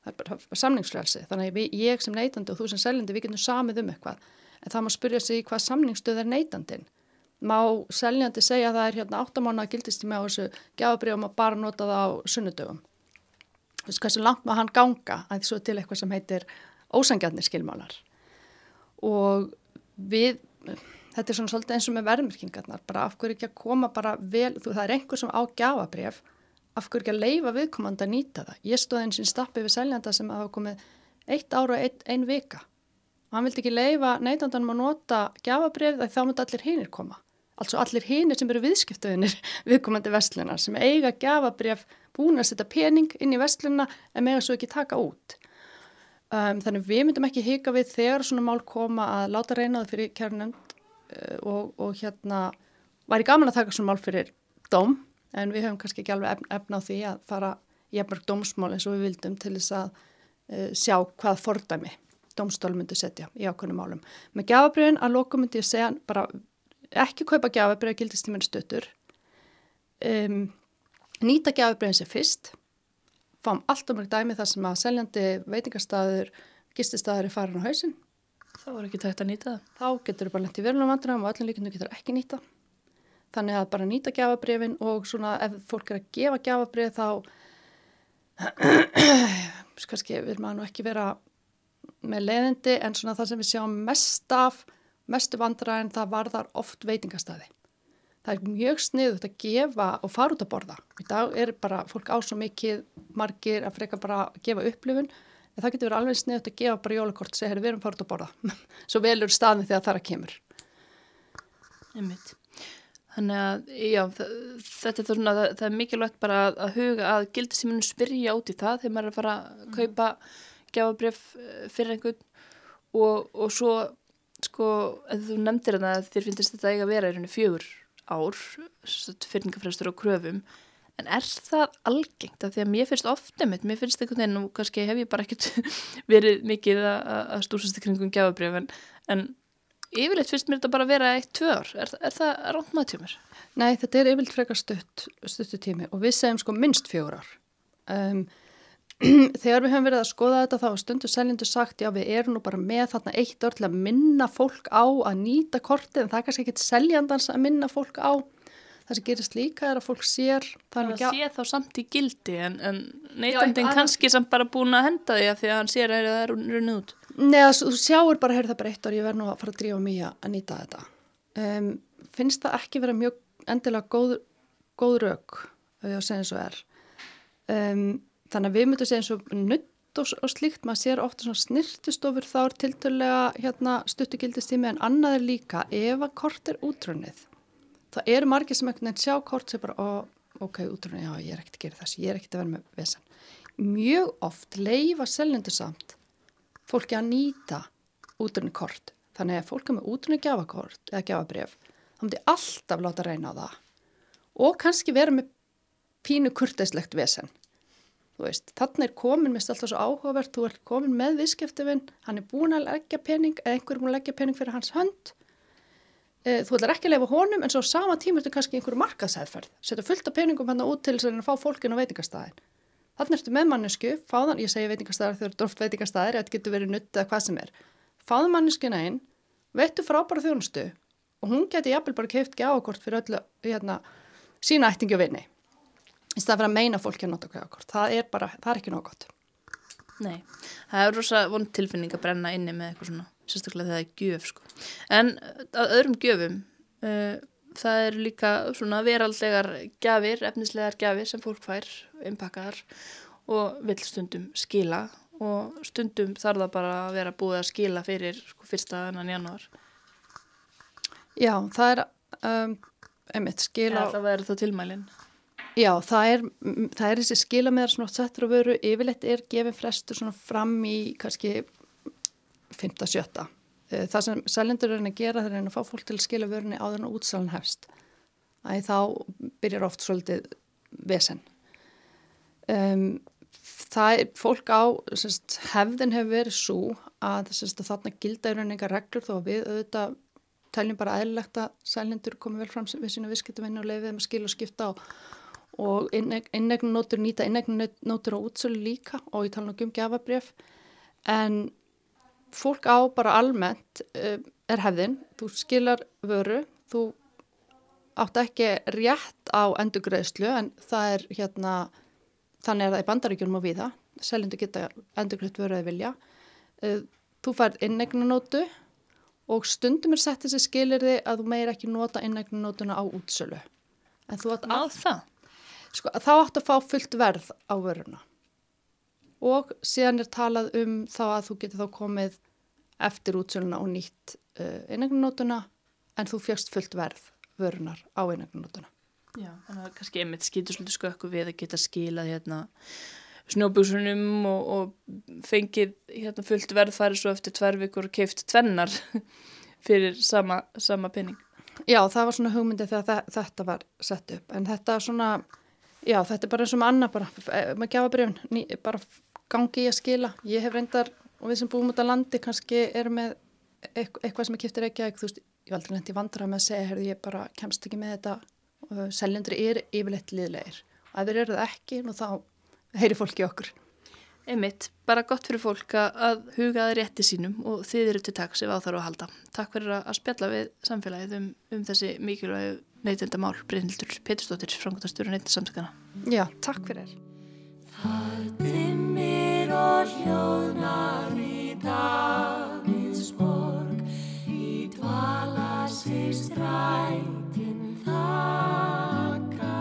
Það er bara samningsflelsi þannig að ég sem neytandi og þú sem seljandi við getum samið um eitthvað. En það má spyrja sig hvað samningsstöð er neytandin má seljandi segja að það er hérna 8 mánu að gildist í með þessu gefabrið og bara nota það á sunnudögum. Þú veist hversu langt má hann ganga? Að því svo til eitthvað sem heitir ósangjarnir skilmálar og við, þetta er svona svolítið eins og með verðmyrkingarnar, bara af hverju ekki að koma bara vel, þú það er einhver sem á gjafabref, af hverju ekki að leifa viðkomandi að nýta það. Ég stóði eins og stappi við seljanda sem hafa komið eitt ára og ein, ein vika og hann vildi ekki leifa neytandanum að nota gjafabref þegar þá múti allir hinnir koma. Altså allir hinnir sem eru viðskiptöðinir viðkomandi vestlunar sem eiga gjafabref búin að setja pening inn í vestluna en með að svo ekki taka út. Um, þannig við myndum ekki hika við þegar svona mál koma að láta reynaði fyrir kærnend uh, og, og hérna væri gaman að taka svona mál fyrir dóm en við höfum kannski ekki alveg efn, efna á því að fara í efnark dómsmál eins og við vildum til þess að uh, sjá hvað fordæmi dómstól myndi setja í ákveðnum málum. Með gafabriðin að loku myndi ég segja bara ekki kaupa gafabrið að gildist í minn stöttur um, nýta gafabriðin sér fyrst fáum alltaf mörg dæmi þar sem að seljandi veitingastæður, gististæður er farin á hausin. Þá er ekki tægt að nýta það. Þá getur þú bara lendið verðunum vandræðum og öllum þú getur ekki nýta. Þannig að bara nýta gjafabrefin og svona ef fólk er að gefa gjafabref þá kannski vil maður nú ekki vera með leiðindi en svona það sem við sjáum mest af, mestu vandræðin það varðar oft veitingastæði það er mjög sniðut að gefa og fara út að borða. Í dag er bara fólk á svo mikið margir að freka bara að gefa upplifun en það getur verið alveg sniðut að gefa bara jólakort og segja, við erum fara út að borða. svo velur staðin þegar það er að kemur. Einmitt. Þannig að, já, það, þetta er svona, það, það er mikilvægt bara að, að huga að gildisíminu spyrja út í það þegar maður er að fara að kaupa gefabref eh, fyrir einhvern og, og svo sko, þú nefndir þetta að þér finnst þetta eiga að vera í rauninu fjögur ár, fyrningafræstur og kröfum, en er það algengt? Af því að mér finnst ofta mitt, mér finnst einhvern veginn og kannski hef ég bara ekkert verið mikið að stúsast í kringum gjafabrjöf, en, en yfirleitt finnst mér þetta bara að vera eitt, tvö ár. Er, er það ránt maður tjómur? Nei, þetta er yfirleitt frekar stutt, stuttu tími og við segjum sko minnst fjögur ár. Um, þegar við höfum verið að skoða þetta þá er stundu seljendur sagt já við erum nú bara með þarna eitt orð til að minna fólk á að nýta kortið en það er kannski ekkit seljandans að minna fólk á. Það sem gerist líka er að fólk sér það að sé þá samt í gildi en, en neytandin kannski samt bara búin að henda því að því að hann sér að það er runnið út. Nei þú sjáur bara, heyrðu það bara eitt orð ég verð nú að fara að drífa mig að nýta þetta. Um, finnst það ekki vera mjög endilega góð, góð þannig að við myndum segja eins og nutt og, og slíkt, maður sér ofta svona snirtistofur þá er tiltölulega hérna, stuttukildistími en annað er líka ef að kort er útrunnið það eru margir sem ekkert nefn sjá kort sem bara, ó, ok, útrunnið, já, ég er ekkert að gera þess ég er ekkert að vera með vissan mjög oft leifa seljendur samt fólki að nýta útrunnið kort. Þannig að fólk er með útrunnið gjafakort eða gjafabref, þá myndi alltaf láta reyna á það og kannski vera með pínu kurteislegt vesen þannig er komin, mér finnst alltaf svo áhugavert, þú er komin með viðskiptifinn, hann er búin að leggja pening, eða einhver er búin að leggja pening fyrir hans hönd, e, þú ætlar ekki að lefa honum en svo sama tíma ertu kannski einhverju markaðsæðferð, setja fullt af peningum hann út til þess að fá fólkin á veitingastæðin. Þannig ertu með mannesku, fáðan, ég segi veitingastæðar þegar þú dróft veitingastæðir, þetta getur verið nutt eða hvað sem er, fáðan manneskuna einn, veitu frábæra þjónustu og hún geti jafnvel bara keift gjáakort fyrir öllu hérna, sína ættingi og vinni í stað fyrir að meina fólki að nota kveðakort það er bara, það er ekki nóg gott. Nei, það er rosa vond tilfinning að brenna inni með eitthvað svona sérstaklega þegar það er gjöf sko. En að öðrum gjöfum uh, það er líka svona veraldegar gafir, efnislegar gafir sem fólk fær, innpakkaðar og vil stundum skila. Og stundum þarf það bara að vera búið að skila fyrir sko, fyrsta ennan janúar. Já, það er um, einmitt skila Það verður þá tilmælinn Já, það er, það er þessi skila með svona settur og veru, yfirleitt er gefin frestur svona fram í kannski 5-7. Eh, það sem seljendur er að gera þegar er að fá fólk til að skila vörunni áður en útsalun hefst. Æ, þá byrjar oft svolítið vesen. Um, það er fólk á, sérst, hefðin hefur verið svo að sérst, þarna gilda í rauninni eitthvað reglur þó að við auðvitað teljum bara aðlilegt að seljendur komi vel fram við sína viðskiptavinni og leiðið um að skila og skipta á og innegnunótur nýta innegnunótur á útsölu líka og ég tala nú um gefabref en fólk á bara almennt uh, er hefðin, þú skilar vöru, þú átt ekki rétt á endurgreðslu en það er hérna þannig er það í bandaríkjum og viða seljendur geta endurgreitt vöru eða vilja. Uh, þú færð innegnunótu og stundum er sett þessi skilirði að þú meir ekki nota innegnunótuna á útsölu. En þú átt að það sko, þá átt að fá fullt verð á vöruna og síðan er talað um þá að þú getur þá komið eftir útsöluna og nýtt uh, einegnunótuna en þú fjast fullt verð vörunar á einegnunótuna. Já, þannig að kannski einmitt skýtur svolítið skökku við að geta skilað hérna snjóbúsunum og, og fengið hérna fullt verð farið svo eftir tver vikur og keift tvennar fyrir sama, sama penning. Já, það var svona hugmyndið þegar þetta var sett upp en þetta svona Já, þetta er bara eins og með annað bara, eh, með gjafabrjöfn, bara gangi í að skila. Ég hef reyndar, og við sem búum út á landi kannski erum með eitthvað sem er kiptir ekki að, þú veist, ég aldrei nefndi vandra með að segja, herðu, ég bara kemst ekki með þetta, seljendri er yfirleitt liðlegir. Og ef þeir eru það ekki, nú þá heyri fólki okkur. Einmitt, bara gott fyrir fólk að huga það rétti sínum og þið eru til takks ef á þarf að halda. Takk fyrir að spjalla við samfélagið um, um þessi mikilvægu neytendamál Brynhildur Peturstóttir, framkvæmstjóru neytendasamtökana. Já, takk fyrir. Það dimmir og hljóðnar í Davids borg í dvala sig strætin þakka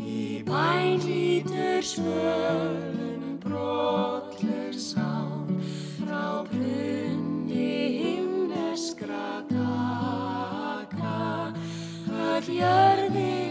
í bænlítur svölum brotleg sál öll jörðin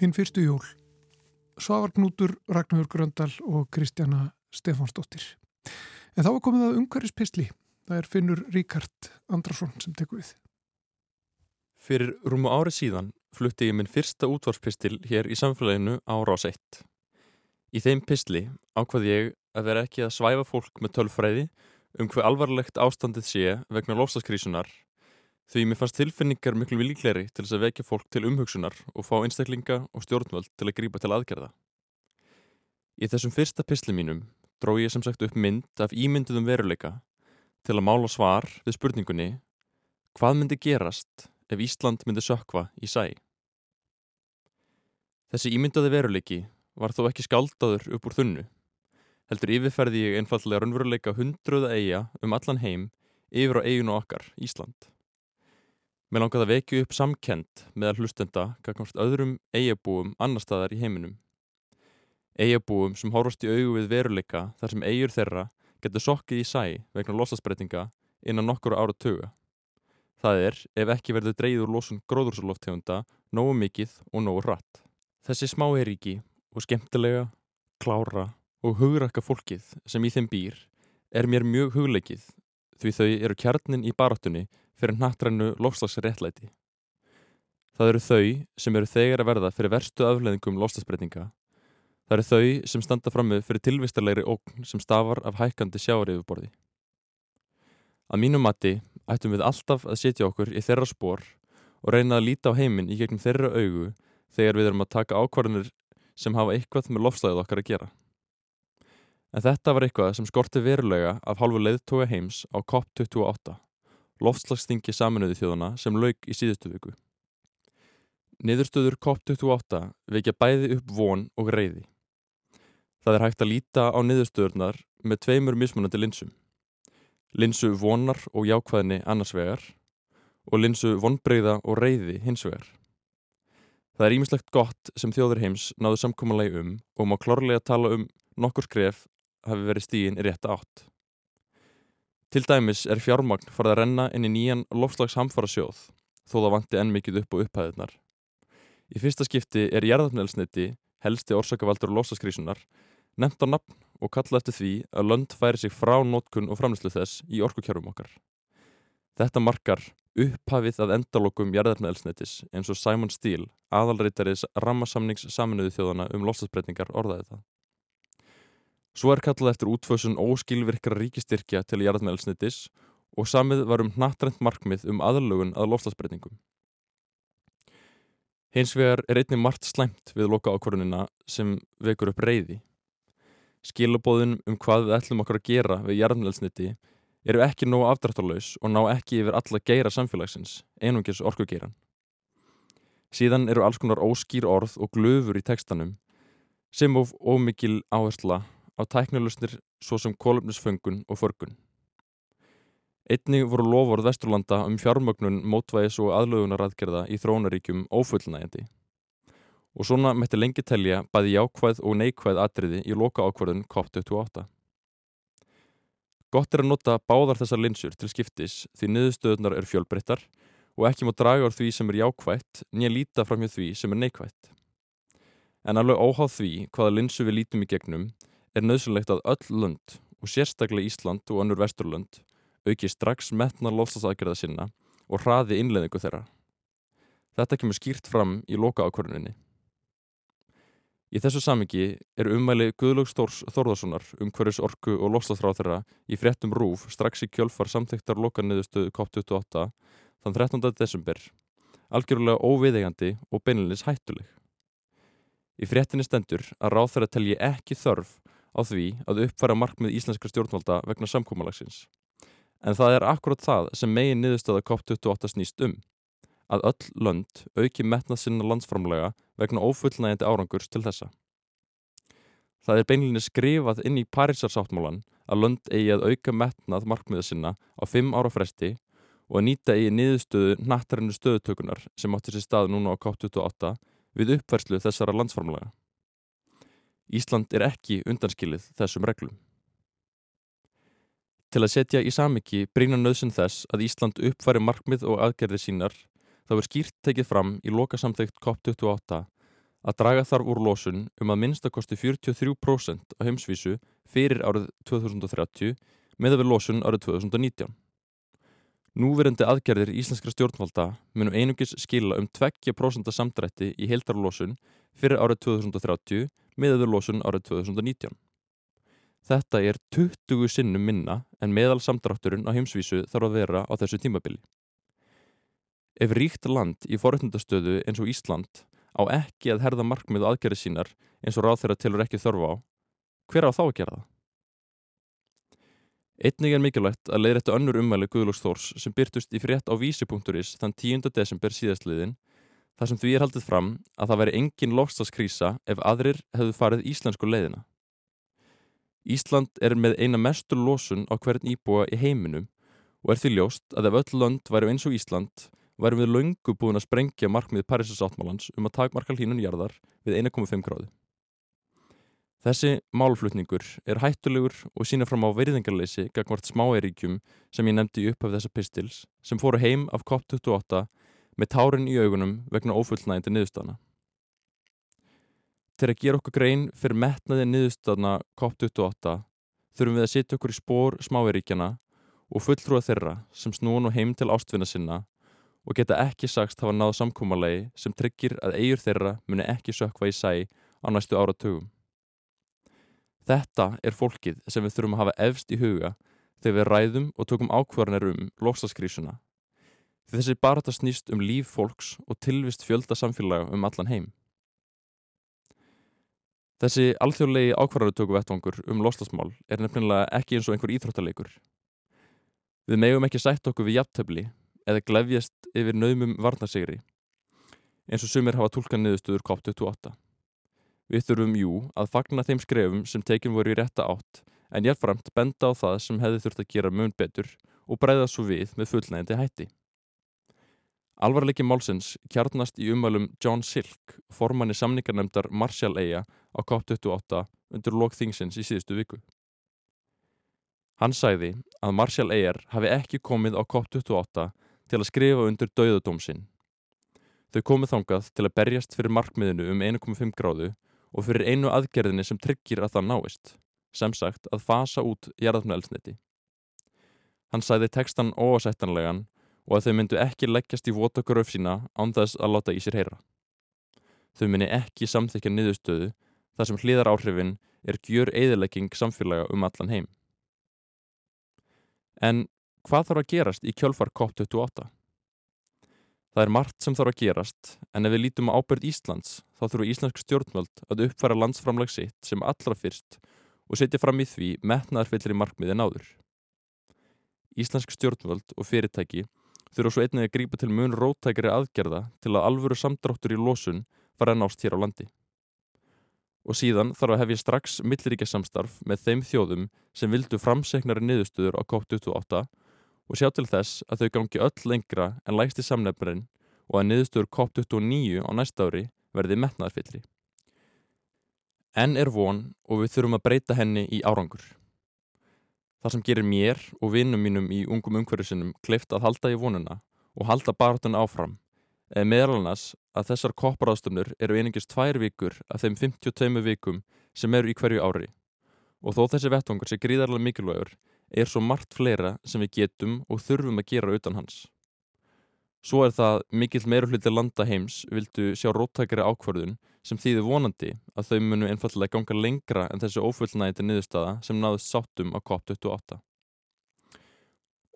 Hinn fyrstu jól. Svavar Knútur, Ragnhjörg Gröndal og Kristjana Stefánsdóttir. En þá er komið að umhverfispistli. Það er Finnur Ríkard Andrason sem tekur við. Fyrir rúmu ári síðan flutti ég minn fyrsta útvarspistil hér í samfélaginu á Rás 1. Í þeim pistli ákvað ég að vera ekki að svæfa fólk með tölfræði um hver alvarlegt ástandið sé vegna lofstaskrísunar því mér fannst tilfinningar miklu líkleri til þess að vekja fólk til umhugsunar og fá einstaklinga og stjórnvöld til að grípa til aðgerða. Í þessum fyrsta pistli mínum dró ég sem sagt upp mynd af ímynduðum veruleika til að mála svar við spurningunni hvað myndi gerast ef Ísland myndi sökva í sæ. Þessi ímyndaði veruleiki var þó ekki skáldaður upp úr þunnu. Heldur yfirferði ég einfallega raunveruleika hundruða eiga um allan heim yfir á eiginu okkar, Ísland. Mér langaði að vekju upp samkend meðal hlustenda gagnátt öðrum eigabúum annar staðar í heiminum. Eigabúum sem horfast í augu við veruleika þar sem eigur þeirra getur sokkið í sæ vegna losasbreytinga innan nokkur ára tuga. Það er ef ekki verður dreigð úr losun gróðursaloftegunda nógu mikið og nógu hratt. Þessi smáeríki og skemmtilega, klára og hugrakka fólkið sem í þeim býr er mér mjög hugleikið því þau eru kjarnin í baráttunni fyrir nattrænu lofslagsréttlæti. Það eru þau sem eru þegar að verða fyrir verstu afleðingum lofslagsbreytinga. Það eru þau sem standa frammi fyrir tilvistarlegri ógn sem stafar af hækkandi sjáariðuborði. Að mínu mati ættum við alltaf að setja okkur í þeirra spór og reyna að líta á heiminn í gegnum þeirra augu þegar við erum að taka ákvarðanir sem hafa eitthvað með lofslæðið okkar að gera. En þetta var eitthvað sem skorti verulega af hálfu leiðtóga heims á COP28, loftslagstingi saminuði þjóðana sem lauk í síðustu viku. Niðurstöður COP28 vekja bæði upp von og reyði. Það er hægt að líta á niðurstöðurnar með tveimur mismunandi linsum. Linsu vonar og jákvæðni annars vegar og linsu vonbreyða og reyði hins vegar. Það er ímislegt gott sem þjóður heims náðu samkómalegi um og má klárlega tala um nokkur skref hafi verið stígin í rétta átt. Til dæmis er fjármagn farið að renna inn í nýjan lofslags hamfara sjóð þó það vanti enn mikið upp á upphæðunar. Í fyrsta skipti er jarðafnelsniti, helsti orsakavaldur lofslagskrísunar, nefnt á nafn og kalla eftir því að lönd færi sig frá nótkun og framlýslu þess í orkukjörfum okkar. Þetta markar upphafið að endalokum jarðarnaelsnetis eins og Simon Steele, aðalreitariðs rammasamnings saminuðu þjóðana um lostasbreytingar orðaði það. Svo er kallað eftir útfösun óskilvirkra ríkistyrkja til jarðarnaelsnetis og samið var um hnattrænt markmið um aðlögun að lostasbreytingum. Hins vegar er einnig margt slæmt við loka ákvörunina sem vekur upp reyði. Skilabóðin um hvað við ætlum okkar að gera við jarðarnaelsneti eru ekki nógu afdráttarlaus og ná ekki yfir alla geira samfélagsins, einungis orkugeiran. Síðan eru alls konar óskýr orð og glöfur í tekstanum sem of ómikil áhersla á tæknilusnir svo sem kolumnisföngun og förgun. Einnig voru lofórð Vesturlanda um fjármögnun mótvæðis og aðlögunaradgerða í þróunaríkjum ófullnægjandi. Og svona mætti lengi telja bæði jákvæð og neikvæð atriði í loka ákvörðun COP28. Gott er að nota báðar þessar linsur til skiptis því niðurstöðunar eru fjölbreyttar og ekki má draga úr því sem er jákvætt nýja líta fram hjá því sem er neikvætt. En alveg óháð því hvaða linsu við lítum í gegnum er nöðsulegt að öll lönd og sérstaklega Ísland og önnur vesturlönd auki strax metna lofstafsaðgerða sinna og hraði innleðingu þeirra. Þetta kemur skýrt fram í loka ákvörðuninni. Í þessu samingi er ummæli Guðlaugs Þórs Þórðarssonar um hverjus orku og lofstafsráð þeirra í fréttum rúf strax í kjölfar samþyktar lokarniðustuðu COP28 þann 13. desember algjörlega óviðegandi og beinlinis hættuleg. Í fréttinni stendur að ráð þeirra telji ekki þörf á því að uppfæra markmið íslenskra stjórnvalda vegna samkómalagsins. En það er akkurat það sem megin niðurstöða COP28 snýst um að öll lönd auki metnað sinna landsframlega vegna ófullnægjandi árangurs til þessa. Það er beinlinni skrifað inn í Parísarsáttmálan að lönd eigi að auka metnað markmiða sinna á fimm ára fresti og að nýta eigi niðurstöðu nattarinnu stöðutökunar sem átti sér stað núna á COP28 við uppfærslu þessara landsframlega. Ísland er ekki undanskilið þessum reglum. Til að setja í samiki brína nöðsinn þess að Ísland uppfæri markmið og aðgerði sínar þá er skýrt tekið fram í loka samþygt COP28 að draga þarf úr losun um að minnstakosti 43% á heimsvísu fyrir árið 2030 með að við losun árið 2019. Núverandi aðgerðir íslenskra stjórnvalda munum einungis skila um 2% samdrætti í heildarlosun fyrir árið 2030 með að við losun árið 2019. Þetta er 20 sinnum minna en meðal samdrátturinn á heimsvísu þarf að vera á þessu tímabili. Ef ríkt land í forréttundastöðu eins og Ísland á ekki að herða markmið og aðgerði sínar eins og ráð þeirra tilur ekki þörfa á, hver á þá að gera það? Einnig er mikilvægt að leiðrættu önnur umvæli Guðlúks Þórs sem byrtust í frétt á vísi.is þann 10. desember síðastliðin þar sem því er haldið fram að það væri engin lofstadskrísa ef aðrir hefðu farið íslensku leiðina. Ísland er með eina mestur losun á hvern íbúa í heiminum og er því ljóst að ef öll lönd væri eins og Ísland værum við laungu búin að sprengja markmið Parísasáttmálans um að takmarka hlínun jarðar við 1,5 gráði. Þessi málflutningur er hættulegur og sína fram á veriðingarleysi gagvart smáeiríkjum sem ég nefndi upp af þessa pistils sem fóru heim af COP28 með tárin í augunum vegna ofullnægindi niðurstana. Til að gera okkur grein fyrir metnaði niðurstana COP28 þurfum við að setja okkur í spór smáeiríkjana og fulltrúa þeirra sem snúin og heim til ástvinna sinna og geta ekki sagst hafa náð samkúmalegi sem tryggir að eigur þeirra muni ekki sökva í sæ á næstu áratugum. Þetta er fólkið sem við þurfum að hafa efst í huga þegar við ræðum og tökum ákvarðanir um lofstafskrísuna. Því þessi barata snýst um líf fólks og tilvist fjölda samfélaga um allan heim. Þessi alþjóðlegi ákvarðanutöku vettvangur um lofstafsmál er nefnilega ekki eins og einhver íþróttalegur. Við megum ekki sætt okkur við jafntöfli eða glefjast yfir naumum varnarsigri eins og sumir hafa tólkan niðurstöður COP28. Við þurfum jú að fagna þeim skrefum sem tekin voru í rétta átt en jáfnframt benda á það sem hefði þurft að gera mun betur og breyða svo við með fullnægandi hætti. Alvarleiki málsins kjarnast í umælum John Silk, formanni samningarnemdar Marshall-eiga á COP28 undir lokþingsins í síðustu viku. Hann sæði að Marshall-eigar hafi ekki komið á COP28 til að skrifa undir dauðadómsinn. Þau komið þangað til að berjast fyrir markmiðinu um 1,5 gráðu og fyrir einu aðgerðinni sem tryggir að það náist, sem sagt að fasa út jarðafnælsniti. Hann sæði tekstan óasættanlegan og að þau myndu ekki leggjast í votakuröf sína án þess að láta í sér heyra. Þau myndu ekki samþykja niðurstöðu þar sem hlýðar áhrifin er gjör eðilegging samfélaga um allan heim. En Hvað þarf að gerast í kjölfar COP28? Það er margt sem þarf að gerast, en ef við lítum á ábyrð Íslands, þá þurfu íslensk stjórnvöld að uppfæra landsframlag sitt sem allra fyrst og setja fram í því metnaðarfyllir í markmiðin áður. Íslensk stjórnvöld og fyrirtæki þurfu svo einnig að grípa til mun róttækari aðgerða til að alvöru samdráttur í losun fara að nást hér á landi. Og síðan þarf að hefja strax milliríkjasamstarf með þeim þjóðum sem vildu framseknari niðurstöður á COP28 og sjá til þess að þau gangi öll lengra en lægsti samnefnarinn og að niðurstöður COP29 á næsta ári verði metnaðarfyllri. En er von og við þurfum að breyta henni í árangur. Það sem gerir mér og vinnum mínum í ungum umhverjusinnum kleift að halda í vonuna og halda baratun áfram eða meðal annars að þessar kopparáðstöfnur eru einingist tvær vikur af þeim 52 vikum sem eru í hverju ári og þó þessi vettvangur sé gríðarlega mikilvægur er svo margt fleira sem við getum og þurfum að gera utan hans. Svo er það mikill meirulhluti landa heims vildu sjá róttækari ákvarðun sem þýði vonandi að þau munu einfallega ganga lengra en þessi ófullnægiti niðurstaða sem náðust sáttum á COP28.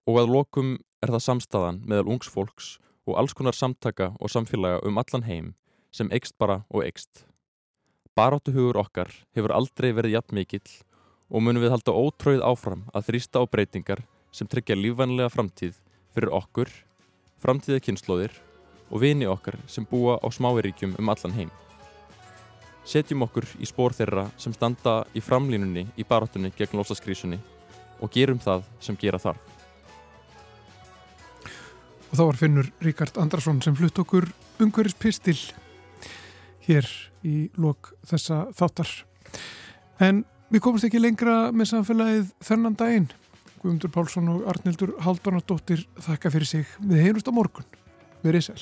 Og að lokum er það samstaðan meðal ungs fólks og alls konar samtaka og samfélaga um allan heim sem eikst bara og eikst. Baráttuhugur okkar hefur aldrei verið jafn mikill og munum við halda ótröið áfram að þrýsta á breytingar sem tryggja lífvænlega framtíð fyrir okkur, framtíða kynnslóðir og vini okkar sem búa á smáiríkjum um allan heim. Setjum okkur í spór þeirra sem standa í framlínunni í barátunni gegn lósaskrísunni og gerum það sem gera þarf. Og þá var Finnur Ríkard Andrason sem flutt okkur umhverjus pistil hér í lok þessa þáttar. En við komumst ekki lengra með samfélagið þennan daginn. Guðmundur Pálsson og Arnildur Haldunardóttir þakka fyrir sig. Við heyrumst á morgun. Verið sæl.